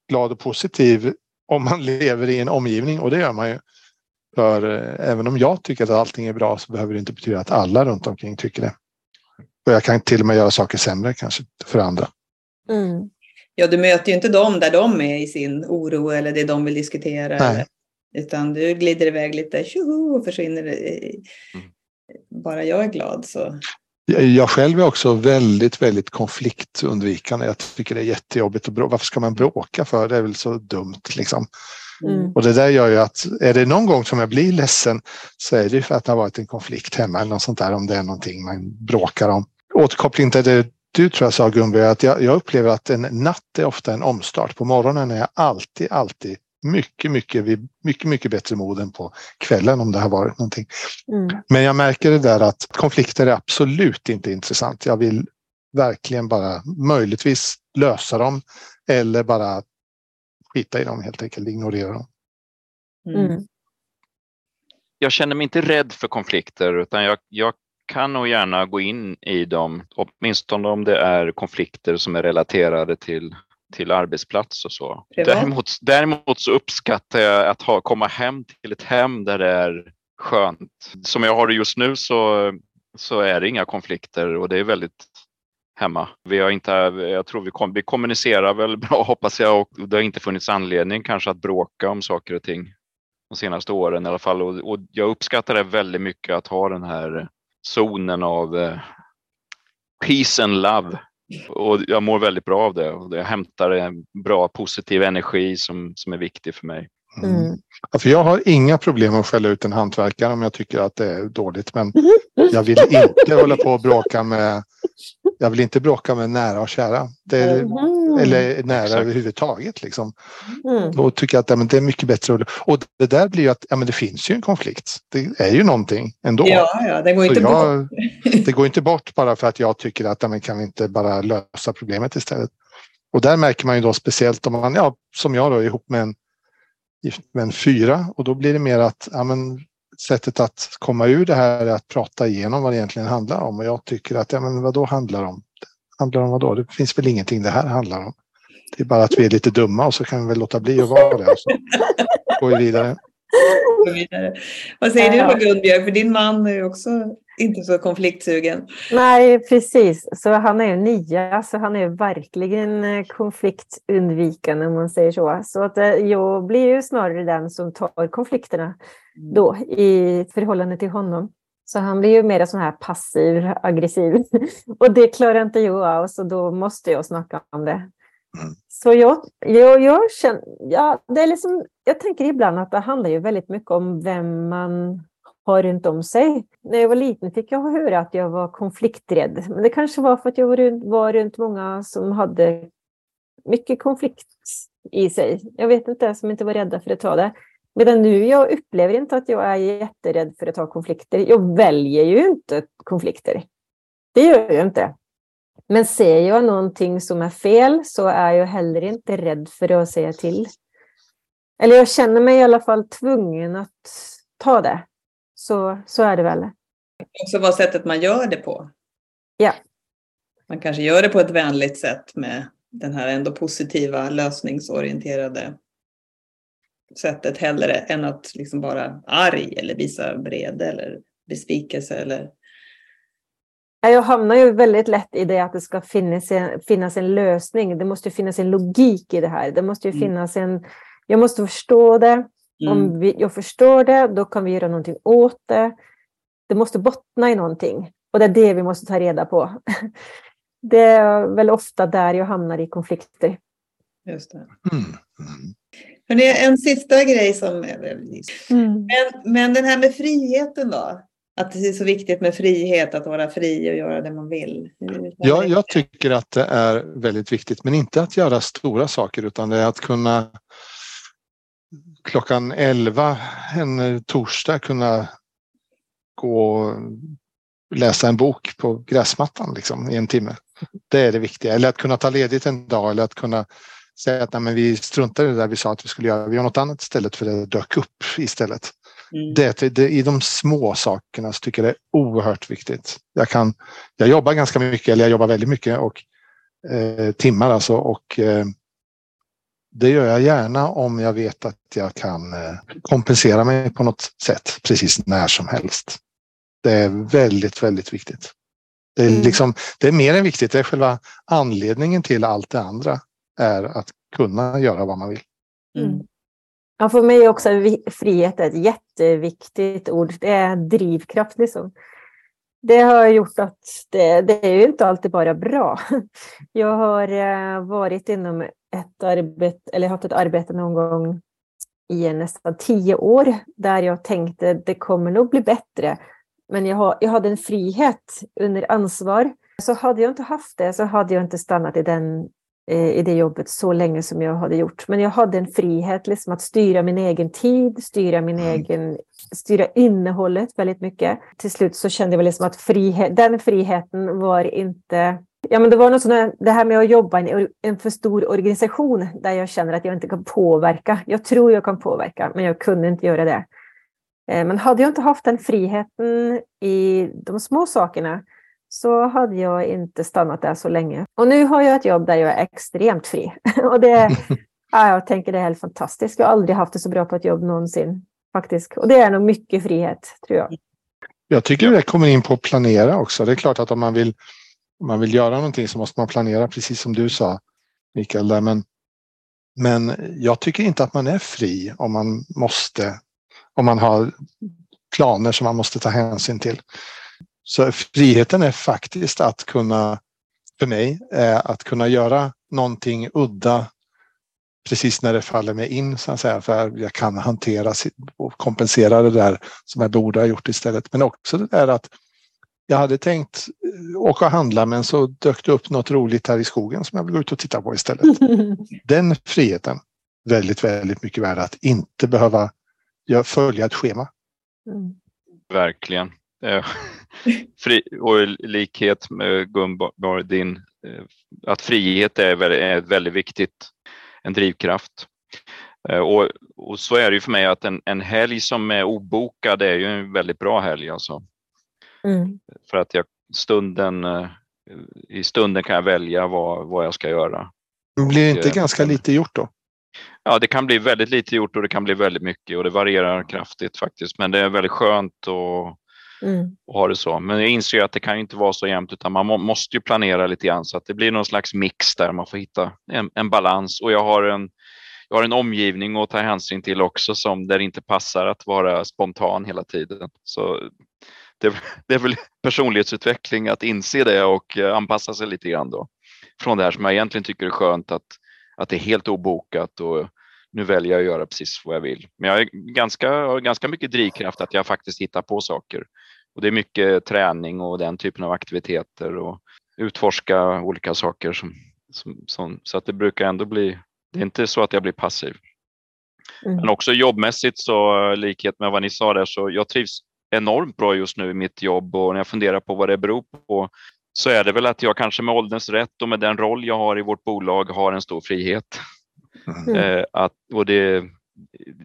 glad och positiv om man lever i en omgivning och det gör man ju. För eh, även om jag tycker att allting är bra så behöver det inte betyda att alla runt omkring tycker det. Och jag kan till och med göra saker sämre kanske för andra. Mm. Ja, du möter ju inte dem där de är i sin oro eller det de vill diskutera. Eller, utan du glider iväg lite tjoho och försvinner. Mm. Bara jag är glad så. Jag själv är också väldigt, väldigt konfliktundvikande. Jag tycker det är jättejobbigt att bråka. Varför ska man bråka för? Det är väl så dumt liksom. Mm. Och det där gör ju att är det någon gång som jag blir ledsen så är det för att det har varit en konflikt hemma eller något sånt där om det är någonting man bråkar om. Återkoppling till det du tror jag sa Gunborg, att jag, jag, upplever att en natt är ofta en omstart. På morgonen är jag alltid, alltid mycket, mycket, mycket, mycket bättre mod än på kvällen om det har varit någonting. Mm. Men jag märker det där att konflikter är absolut inte intressant. Jag vill verkligen bara möjligtvis lösa dem eller bara skita i dem helt enkelt, ignorera dem. Mm. mm. Jag känner mig inte rädd för konflikter utan jag, jag kan nog gärna gå in i dem, åtminstone om det är konflikter som är relaterade till, till arbetsplats och så. Däremot, däremot så uppskattar jag att ha, komma hem till ett hem där det är skönt. Som jag har det just nu så, så är det inga konflikter och det är väldigt hemma. Vi har inte, jag tror vi, kom, vi kommunicerar väl bra hoppas jag och det har inte funnits anledning kanske att bråka om saker och ting de senaste åren i alla fall och, och jag uppskattar det väldigt mycket att ha den här zonen av eh, peace and love. Och jag mår väldigt bra av det. Jag hämtar en bra positiv energi som, som är viktig för mig. Mm. Mm. Alltså jag har inga problem att skälla ut en hantverkare om jag tycker att det är dåligt. Men jag vill inte hålla på och bråka med jag vill inte bråka med nära och kära. Det, mm. Eller nära Exakt. överhuvudtaget. Liksom. Mm. Då tycker jag att ja, men det är mycket bättre. Och det där blir ju att ja, men det finns ju en konflikt. Det är ju någonting ändå. Ja, ja det går inte jag, bort. det går inte bort bara för att jag tycker att ja, men kan vi inte bara lösa problemet istället. Och där märker man ju då speciellt om man, ja, som jag då, ihop med en, med en fyra och då blir det mer att ja, men sättet att komma ur det här är att prata igenom vad det egentligen handlar om. Och jag tycker att, ja men vad då handlar om? Handlar om vad då? Det finns väl ingenting det här handlar om. Det är bara att vi är lite dumma och så kan vi väl låta bli att vara det. Och så går vi vidare. Vad säger du då Gunbjörg? För din man är ju också inte så konfliktsugen. Nej, precis. Så han är ju nia, så han är verkligen eh, konfliktundvikande om man säger så. Så att eh, jag blir ju snarare den som tar konflikterna mm. då i förhållande till honom. Så han blir ju mer sån här passiv, aggressiv. Och det klarar inte jag av, så då måste jag snacka om det. Mm. Så jag, jag, jag känner, ja, det är liksom, jag tänker ibland att det handlar ju väldigt mycket om vem man har runt om sig. När jag var liten fick jag höra att jag var konflikträdd. Men det kanske var för att jag var runt, var runt många som hade mycket konflikt i sig. Jag vet inte, som inte var rädda för att ta det. Medan nu, jag upplever inte att jag är jätterädd för att ta konflikter. Jag väljer ju inte konflikter. Det gör jag inte. Men ser jag någonting som är fel så är jag heller inte rädd för att säga till. Eller jag känner mig i alla fall tvungen att ta det. Så, så är det väl. Också vad sättet man gör det på. Ja. Man kanske gör det på ett vänligt sätt med den här ändå positiva lösningsorienterade sättet hellre än att liksom bara arg eller visa vrede eller besvikelse eller jag hamnar ju väldigt lätt i det att det ska finnas en, finnas en lösning. Det måste finnas en logik i det här. Det måste mm. finnas en... Jag måste förstå det. Mm. Om vi, jag förstår det, då kan vi göra någonting åt det. Det måste bottna i någonting. Och det är det vi måste ta reda på. Det är väl ofta där jag hamnar i konflikter. Just det. Mm. Mm. en sista grej som... Mm. Men, men den här med friheten då? Att det är så viktigt med frihet, att vara fri och göra det man vill. Ja, jag tycker att det är väldigt viktigt, men inte att göra stora saker utan det är att kunna klockan 11 en torsdag kunna gå och läsa en bok på gräsmattan liksom, i en timme. Det är det viktiga. Eller att kunna ta ledigt en dag eller att kunna säga att nej, men vi struntar i det där vi sa att vi skulle göra. Vi gör något annat istället för det dök upp istället. Mm. Det, det, I de små sakerna så tycker jag det är oerhört viktigt. Jag, kan, jag jobbar ganska mycket, eller jag jobbar väldigt mycket och eh, timmar alltså och eh, det gör jag gärna om jag vet att jag kan eh, kompensera mig på något sätt precis när som helst. Det är väldigt, väldigt viktigt. Det är, mm. liksom, det är mer än viktigt, det är själva anledningen till allt det andra är att kunna göra vad man vill. Mm. Ja, för mig är också frihet ett jätteviktigt ord. Det är drivkraft. Liksom. Det har gjort att det, det är ju inte alltid bara bra. Jag har eh, varit inom ett arbete, eller haft ett arbete någon gång i nästan tio år där jag tänkte det kommer nog bli bättre. Men jag, har, jag hade en frihet under ansvar. Så hade jag inte haft det så hade jag inte stannat i den i det jobbet så länge som jag hade gjort. Men jag hade en frihet liksom att styra min egen tid, styra min mm. egen, styra innehållet väldigt mycket. Till slut så kände jag liksom att frihet, den friheten var inte Ja, men det var något sånt det här med att jobba i en, en för stor organisation där jag känner att jag inte kan påverka. Jag tror jag kan påverka, men jag kunde inte göra det. Eh, men hade jag inte haft den friheten i de små sakerna så hade jag inte stannat där så länge. Och nu har jag ett jobb där jag är extremt fri. Och det, ja, jag tänker det är helt fantastiskt. Jag har aldrig haft det så bra på ett jobb någonsin. Faktiskt. Och det är nog mycket frihet, tror jag. Jag tycker det kommer in på att planera också. Det är klart att om man vill, om man vill göra någonting så måste man planera, precis som du sa, Mikael. Där. Men, men jag tycker inte att man är fri om man måste, om man har planer som man måste ta hänsyn till. Så friheten är faktiskt att kunna, för mig, att kunna göra någonting udda precis när det faller mig in så att säga, för jag kan hantera och kompensera det där som jag borde ha gjort istället. Men också det där att jag hade tänkt eh, åka och handla men så dök det upp något roligt här i skogen som jag vill gå ut och titta på istället. Den friheten, väldigt, väldigt mycket värd att inte behöva följa ett schema. Mm. Verkligen. Fri, och i likhet med Gunborg, din, eh, att frihet är väldigt, är väldigt viktigt, en drivkraft. Eh, och, och, så är det ju för mig att en, en helg som är obokad är ju en väldigt bra helg alltså. Mm. För att jag stunden, eh, i stunden kan jag välja vad, vad jag ska göra. Blir det inte och, ganska lite gjort då? Ja, det kan bli väldigt lite gjort och det kan bli väldigt mycket och det varierar kraftigt faktiskt. Men det är väldigt skönt att mm. ha det så. Men jag inser att det kan inte vara så jämnt utan man må, måste ju planera lite grann så att det blir någon slags mix där man får hitta en, en balans. Och jag har en, jag har en omgivning att ta hänsyn till också som där det inte passar att vara spontan hela tiden. Så det, det är väl personlighetsutveckling att inse det och eh, anpassa sig lite grann då. Från det här som jag egentligen tycker är skönt att, att det är helt obokat och nu väljer jag att göra precis vad jag vill. Men jag, är ganska, har ganska mycket drivkraft att jag faktiskt hittar på saker. Och det är mycket träning och den typen av aktiviteter och utforska olika saker. Som, som, som så att det brukar ändå bli, det är inte så att jag blir passiv. Mm. Men också jobbmässigt så likhet med vad ni sa där så jag trivs enormt bra just nu i mitt jobb och när jag funderar på vad det beror på så är det väl att jag kanske med ålderns rätt och med den roll jag har i vårt bolag har en stor frihet. Mm. Eh, att, och det,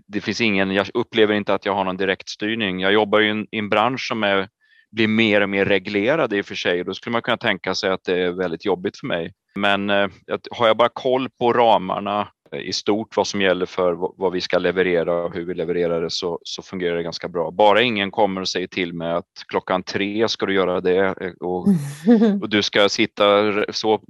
det finns ingen, jag upplever inte att jag har någon direktstyrning. Jag jobbar en, i en bransch som är, blir mer och mer reglerad i och för sig. Då skulle man kunna tänka sig att det är väldigt jobbigt för mig. Men eh, har jag bara koll på ramarna i stort vad som gäller för vad vi ska leverera och hur vi levererar det så, så fungerar det ganska bra. Bara ingen kommer och säger till mig att klockan tre ska du göra det eh, och, och du ska sitta så,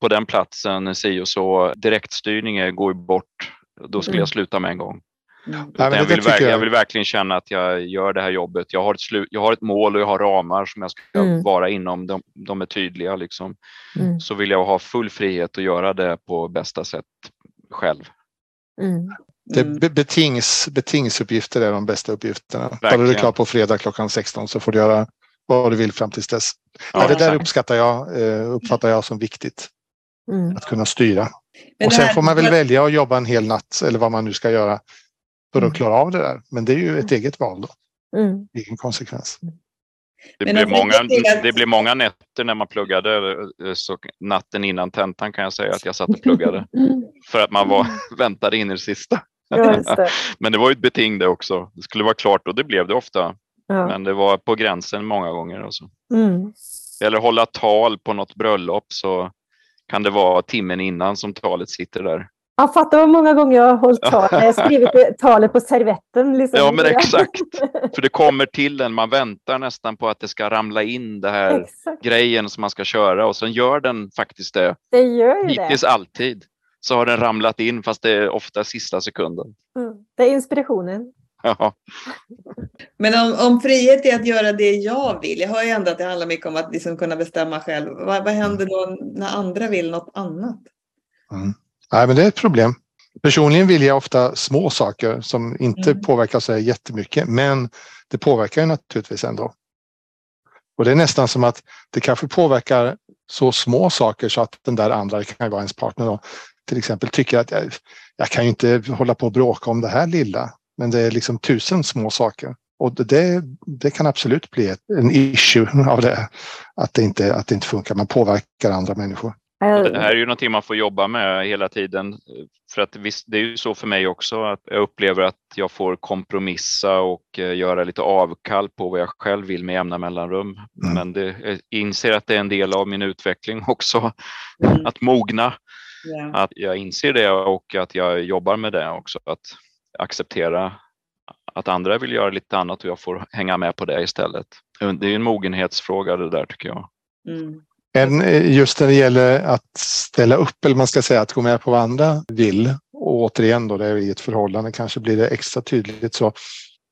på den platsen si och så. Direktstyrning går ju bort. Då skulle jag mm. sluta med en gång. Mm. jag, vill jag... jag, vill verkligen känna att jag gör det här jobbet. Jag har ett, slu, jag har ett mål och jag har ramar som jag ska mm. vara inom. De, de är tydliga. Liksom. Mm. Så vill jag ha full frihet att göra det på bästa sätt själv. Mm. Det betings, betingsuppgifter är de bästa uppgifterna. Verkligen. Bara du är klar på fredag klockan 16 så får du göra vad du vill fram tills dess. Ja, ja, det där uppskattar jag, eh, uppfattar jag som viktigt. Mm. Att kunna styra. Men och sen här, får man väl välja att jobba en hel natt eller vad man nu ska göra för att mm. klara av det där. Men det är ju ett eget val då. Mm. Vilken konsekvens. Mm. Det blev, många, det blev många nätter när man pluggade. Eh, så natten innan tentan kan jag säga att jag satt och pluggade. För att man var, väntade in i det sista. det. Men det var ju ett beting det också. Det skulle vara klart och det blev det ofta. Ja. Men det var på gränsen många gånger. Alltså. Mm. Eller hålla tal på något bröllop så kan det vara timmen innan som talet sitter där. Jag fattar vad många gånger jag har hållit tal. Jag har skrivit talet på servetten. Liksom. Ja, men exakt. För det kommer till en. Man väntar nästan på att det ska ramla in det här exakt. grejen som man ska köra och sen gör den faktiskt det. Det gör Hittills det. alltid så har den ramlat in fast det är ofta sista sekunden. Mm. Det är inspirationen. Ja. Men om, om frihet är att göra det jag vill, jag hör ju ändå att det handlar mycket om att liksom kunna bestämma själv. Vad, vad händer då när andra vill något annat? Mm. Nej, men det är ett problem. Personligen vill jag ofta små saker som inte mm. påverkar så jättemycket, men det påverkar naturligtvis ändå. Och det är nästan som att det kanske påverkar så små saker så att den där andra, kan vara ens partner då, till exempel tycker att jag, jag kan ju inte hålla på och bråka om det här lilla, men det är liksom tusen små saker. Och det, det kan absolut bli ett, en issue av det, att det, inte, att det inte funkar. Man påverkar andra människor. Det här är ju någonting man får jobba med hela tiden. För att visst, det är ju så för mig också att jag upplever att jag får kompromissa och eh, göra lite avkall på vad jag själv vill med jämna mellanrum. Mm. Men det, jag inser att det är en del av min utveckling också, mm. att mogna. Yeah. Att jag inser det och att jag jobbar med det också, att acceptera att andra vill göra lite annat och jag får hänga med på det istället. Det är en mogenhetsfråga det där tycker jag. Mm. Men eh, just när det gäller att ställa upp, eller man ska säga att gå med på vad andra vill, och återigen då det är i ett förhållande kanske blir det extra tydligt så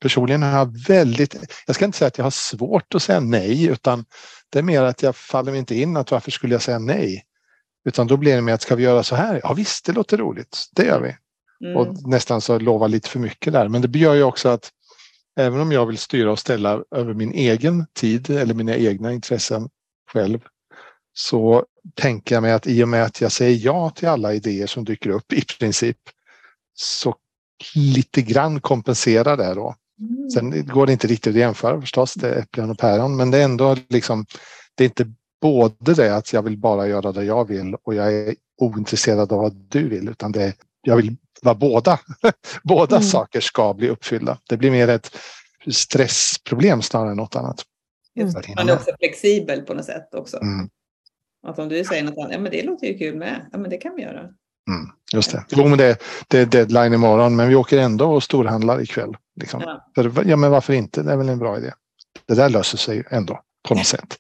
personligen har jag väldigt, jag ska inte säga att jag har svårt att säga nej utan det är mer att jag faller mig inte in att varför skulle jag säga nej? Utan då blir det med att ska vi göra så här? Ja visst, det låter roligt. Det gör vi. Mm. Och nästan så lova lite för mycket där. Men det gör ju också att även om jag vill styra och ställa över min egen tid eller mina egna intressen själv så tänker jag mig att i och med att jag säger ja till alla idéer som dyker upp i princip så lite grann kompenserar det då. Mm. Sen går det inte riktigt att jämföra förstås, det är äpplen och päron, men det är ändå liksom, det är inte både det att jag vill bara göra det jag vill och jag är ointresserad av vad du vill, utan det är, jag vill vara båda. båda Mm. saker ska bli uppfyllda. Det blir mer ett stressproblem snarare än något annat. Just Där det. inne. Man är också flexibel på något sätt också. Mm, Att om du säger något annat, ja men det låter ju kul med. Ja men det kan vi göra. mm, just det. Jo, men det, det är deadline imorgon, men vi åker ändå och storhandlar ikväll. Liksom. Ja. För, ja, men varför inte? Det är väl en bra idé. Det där löser sig ändå på något sätt.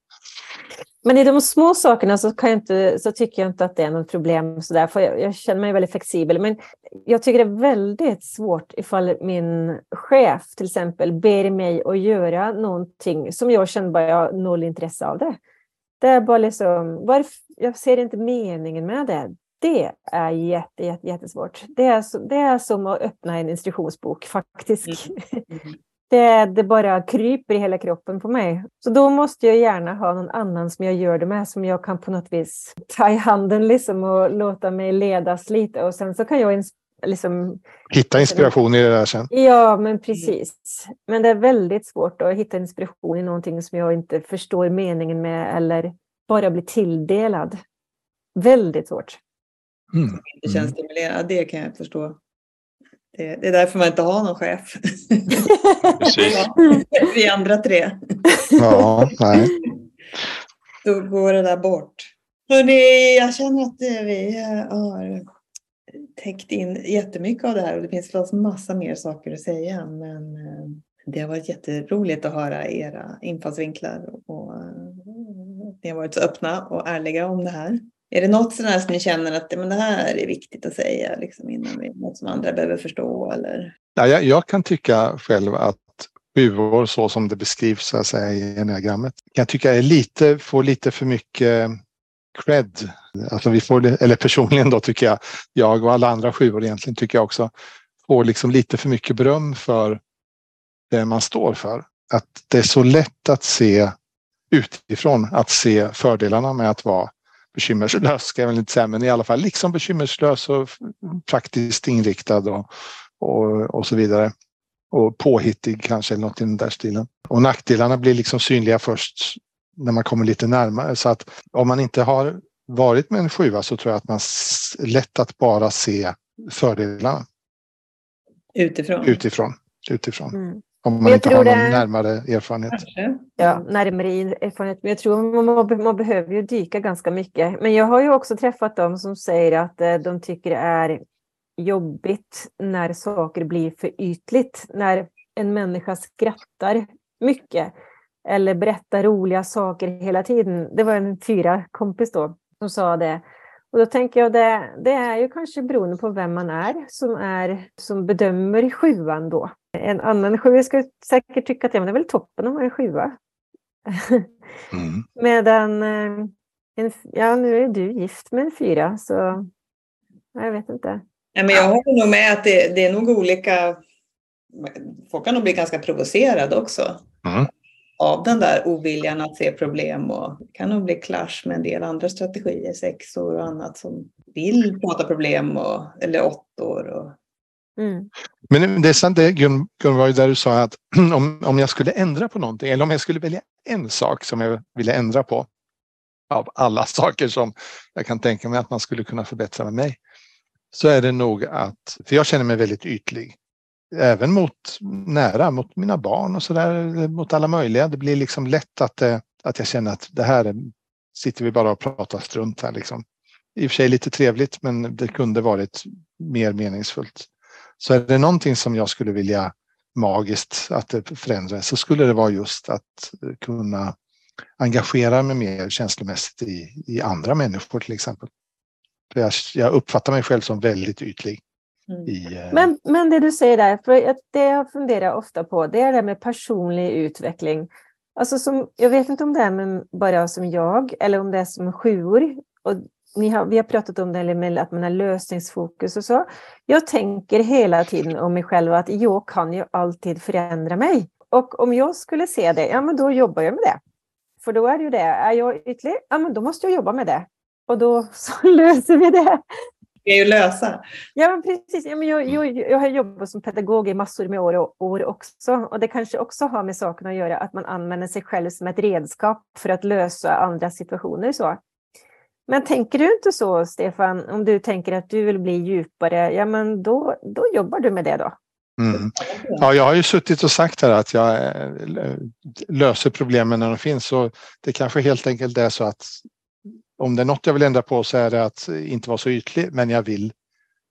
Men i de små sakerna så, kan jag inte, så tycker jag inte att det är något problem. Så där, för jag, jag känner mig väldigt flexibel. Men jag tycker det är väldigt svårt ifall min chef till exempel ber mig att göra någonting som jag känner bara jag har noll intresse av det. Det är bara liksom, varför, jag ser inte meningen med det. Det är jätte, jätte, jättesvårt. Det är, så, det är som att öppna en instruktionsbok faktiskt. Mm. mm. Det, det bara kryper i hela kroppen på mig. Så då måste jag gärna ha någon annan som jag gör det med, som jag kan på något vis ta i handen liksom och låta mig ledas lite. Och sen så kan jag liksom, Hitta inspiration i det där sen. ja men precis. Men det är väldigt svårt att hitta inspiration i någonting som jag inte förstår meningen med eller bara blir tilldelad. Väldigt svårt. Mm. Det känns stimulerande. Det kan jag förstå. Det, det är därför man inte har någon chef. Precis. Vi andra tre. Ja, nej. Då går det där bort. Hörrni, jag känner att eh, vi eh, har täckt in jättemycket av det här och det finns förstås massa mer saker att säga. Men eh, det har varit jätteroligt att höra era infallsvinklar och ni har varit så öppna och ärliga om det här. Är det något sådär som ni känner att men det här är viktigt att säga liksom, innan vi, något som andra behöver förstå? Eller? Ja, jag, jag kan tycka själv att sjuor så som det beskrivs så att säga, i enneagrammet kan jag tycka är lite, får lite för mycket cred. Alltså vi får, eller personligen då tycker jag, jag och alla andra sjuor egentligen tycker jag också, får liksom lite för mycket beröm för det man står för. Att det är så lätt att se utifrån, att se fördelarna med att vara bekymmerslös, ska jag väl inte säga, men i alla fall liksom bekymmerslös och praktiskt inriktad och, och, och så vidare. Och påhittig kanske, eller något i den där stilen. Och nackdelarna blir liksom synliga först när man kommer lite närmare. Så att om man inte har varit med en sjua så tror jag att man lätt att bara se fördelarna Utifrån? utifrån. utifrån. Mm. Om man jag inte tror har någon det- närmare erfarenhet. Kanske. Ja, närmare erfarenhet. Men jag tror man, man, man behöver ju dyka ganska mycket. Men jag har ju också träffat dem som säger att eh, de tycker det är jobbigt när saker blir för ytligt. När en människa skrattar mycket eller berättar roliga saker hela tiden. Det var en fyra kompis då som sa det. Och då tänker jag det, det är ju kanske beroende på vem man är som, är, som bedömer sjuan då. En annan sjua skulle säkert tycka att ja, men det är väl toppen om man är sjua. Mm. Medan, eh, en, ja nu är du gift med en fyra så jag vet inte. Nej, men jag håller nog med att det, det är nog olika. Folk kan nog bli ganska provocerade också. Mm. Av den där oviljan att se problem och det kan nog bli clash med en del andra strategier, sexor och annat som vill prata problem och, eller åttor. Och, Mm. Men det är sant det Gun, Gunvor, där du sa att om, om jag skulle ändra på någonting eller om jag skulle välja en sak som jag ville ändra på av alla saker som jag kan tänka mig att man skulle kunna förbättra med mig så är det nog att, för jag känner mig väldigt ytlig. Även mot nära, mot mina barn och sådär, mot alla möjliga. Det blir liksom lätt att, eh, att jag känner att det här är, sitter vi bara och pratar strunt här liksom. I och för sig lite trevligt men det kunde varit mer meningsfullt. Så är det någonting som jag skulle vilja magiskt att det förändras så skulle det vara just att kunna engagera mig mer känslomässigt i, i andra människor till exempel. För jag, jag uppfattar mig själv som väldigt ytlig. mm. I, eh, Men, men det du säger där, för det jag funderar ofta på, det är det med personlig utveckling. Alltså som, jag vet inte om det är med bara som jag eller om det är som sjuor. Och har, vi har pratat om det med att man har lösningsfokus och så. Jag tänker hela tiden om mig själv att jag kan ju alltid förändra mig. Och om jag skulle se det, ja men då jobbar jag med det. För då är det ju det, är jag ytlig, ja men då måste jag jobba med det. Och då så löser vi det. Det är ju lösa. Ja, men precis. Ja, men jag, jag, jag har jobbat som pedagog i massor med år, och, år också. Och det kanske också har med saken att göra att man använder sig själv som ett redskap för att lösa andra situationer. Så. Men tänker du inte så, Stefan, om du tänker att du vill bli djupare, ja men då, då jobbar du med det då? Mm. Ja, jag har ju suttit och sagt här att jag eh, löser problemen när de finns. Så det kanske helt enkelt är så att om det är något jag vill ändra på så är det att inte vara så ytlig, men jag vill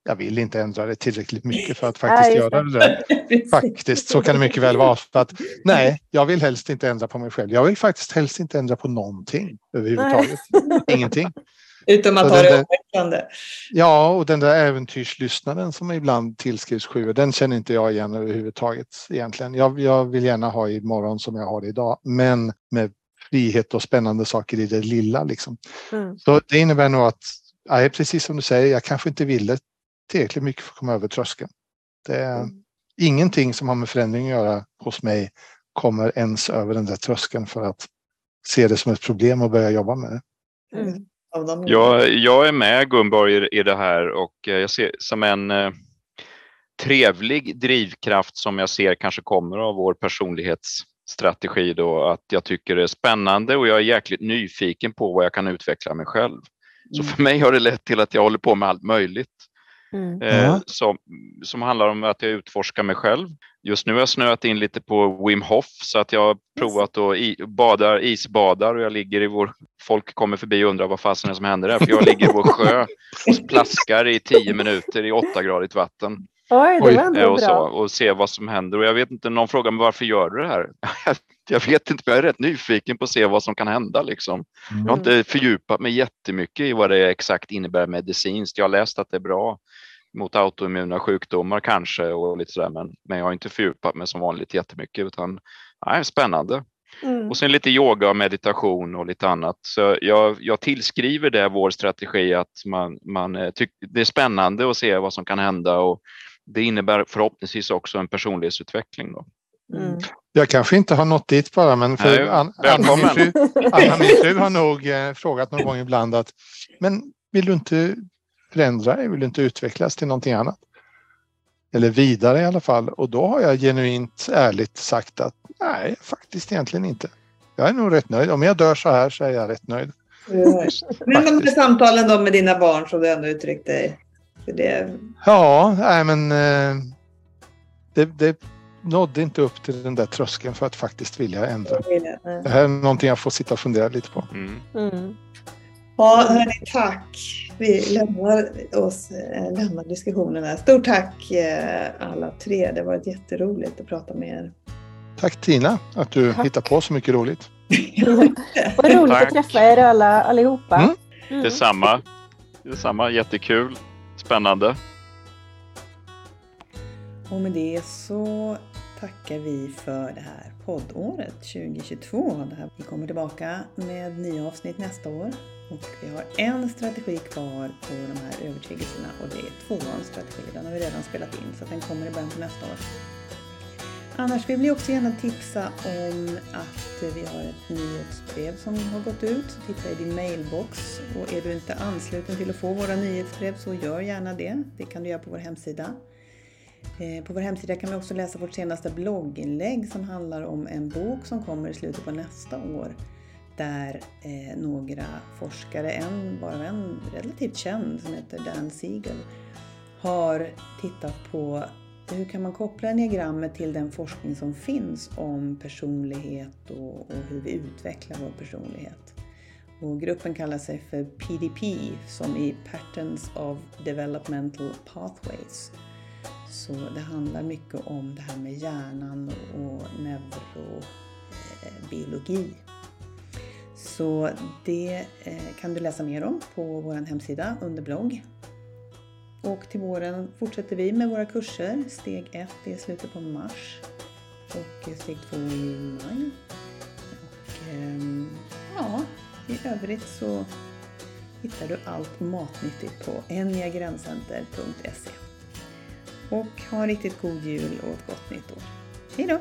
jag vill inte ändra det tillräckligt mycket för att faktiskt nej, göra det där. Faktiskt, så kan det mycket väl vara. För att, nej, jag vill helst inte ändra på mig själv. Jag vill faktiskt helst inte ändra på någonting överhuvudtaget. Ingenting. Utom att ha det utvecklande. Ja, och den där äventyrslyssnaren som ibland tillskrivs sju, den känner inte jag igen överhuvudtaget egentligen. Jag, jag vill gärna ha imorgon som jag har det idag, men med frihet och spännande saker i det lilla. Liksom. Mm. Så det innebär nog att, ja, precis som du säger, jag kanske inte ville tillräckligt mycket för att komma över tröskeln. Det är mm. ingenting som har med förändring att göra hos mig kommer ens över den där tröskeln för att se det som ett problem och börja jobba med det. Mm. Jag, jag är med Gunborg i, i det här och eh, jag ser som en eh, trevlig drivkraft som jag ser kanske kommer av vår personlighetsstrategi då att jag tycker det är spännande och jag är jäkligt nyfiken på vad jag kan utveckla mig själv. Så mm. för mig har det lett till att jag håller på med allt möjligt. Mm. Eh, som, som handlar om att jag utforskar mig själv. Just nu har jag snöat in lite på Wim Hof så att jag har provat att i, badar, isbadar och jag ligger i vår... Folk kommer förbi och undrar vad fasen är som händer där för jag ligger i vår sjö och plaskar i tio minuter i åttagradigt vatten. Oj, det var ändå eh, och, bra. så, och ser vad som händer. Och jag vet inte, någon frågar mig varför gör du det här? jag vet inte, men jag är rätt nyfiken på att se vad som kan hända. Liksom. Mm. Jag har inte fördjupat mig jättemycket i vad det exakt innebär medicinskt. Jag har läst att det är bra mot autoimmuna sjukdomar kanske och lite sådär, men, men jag har inte fördjupat mig som vanligt jättemycket utan nej, spännande. Mm. Och sen lite yoga och meditation och lite annat. Så jag, jag tillskriver det vår strategi att man, man eh, tycker det är spännande att se vad som kan hända och det innebär förhoppningsvis också en personlighetsutveckling. Då. Mm. Jag kanske inte har nått dit bara, men för Nej, Anna, min fru, Anna, min fru har nog eh, frågat någon gång ibland att men vill du inte förändra dig? Vill du inte utvecklas till någonting annat? Eller vidare i alla fall. Och då har jag genuint ärligt sagt att nej, faktiskt egentligen inte. Jag är nog rätt nöjd. Om jag dör så här så är jag rätt nöjd. Men de där samtalen då med dina barn som du ändå uttryckte dig. Det... Ja, nej men eh, det, det nådde inte upp till den där tröskeln för att faktiskt vilja ändra. Det här är någonting jag får sitta och fundera lite på. Mm. Mm. Ja, hörni, tack. Vi lämnar, oss, eh, lämnar diskussionen här. Stort tack eh, alla tre. Det har varit jätteroligt att prata med er. Tack Tina, att du tack. hittar på så mycket roligt. Vad roligt tack. att träffa er alla, allihopa. Mm. Mm. Detsamma. Detsamma, jättekul. Spännande. Och med det så tackar vi för det här poddåret 2022. Vi kommer tillbaka med nya avsnitt nästa år. Och vi har en strategi kvar på de här övertygelserna och det är tvåans strategi. Den har vi redan spelat in så den kommer i början på nästa år. Annars vill vi också gärna tipsa om att vi har ett nyhetsbrev som har gått ut. Så titta i din mailbox och är du inte ansluten till att få våra nyhetsbrev så gör gärna det. Det kan du göra på vår hemsida. Eh, på vår hemsida kan vi också läsa vårt senaste blogginlägg som handlar om en bok som kommer i slutet på nästa år där eh, några forskare, en, bara en relativt känd som heter Dan Siegel, har tittat på hur kan man koppla diagrammet till den forskning som finns om personlighet och, och hur vi utvecklar vår personlighet. Och gruppen kallar sig för PDP, som i Patterns of Developmental Pathways. Så det handlar mycket om det här med hjärnan och neurobiologi. Eh, så det eh, kan du läsa mer om på vår hemsida under blogg. Och till våren fortsätter vi med våra kurser. Steg 1 är slutet på mars och steg 2 i maj. Och, ehm, ja, i övrigt så hittar du allt matnyttigt på enniagrenscenter.se. Och ha en riktigt god jul och ett gott nytt år. Hej då!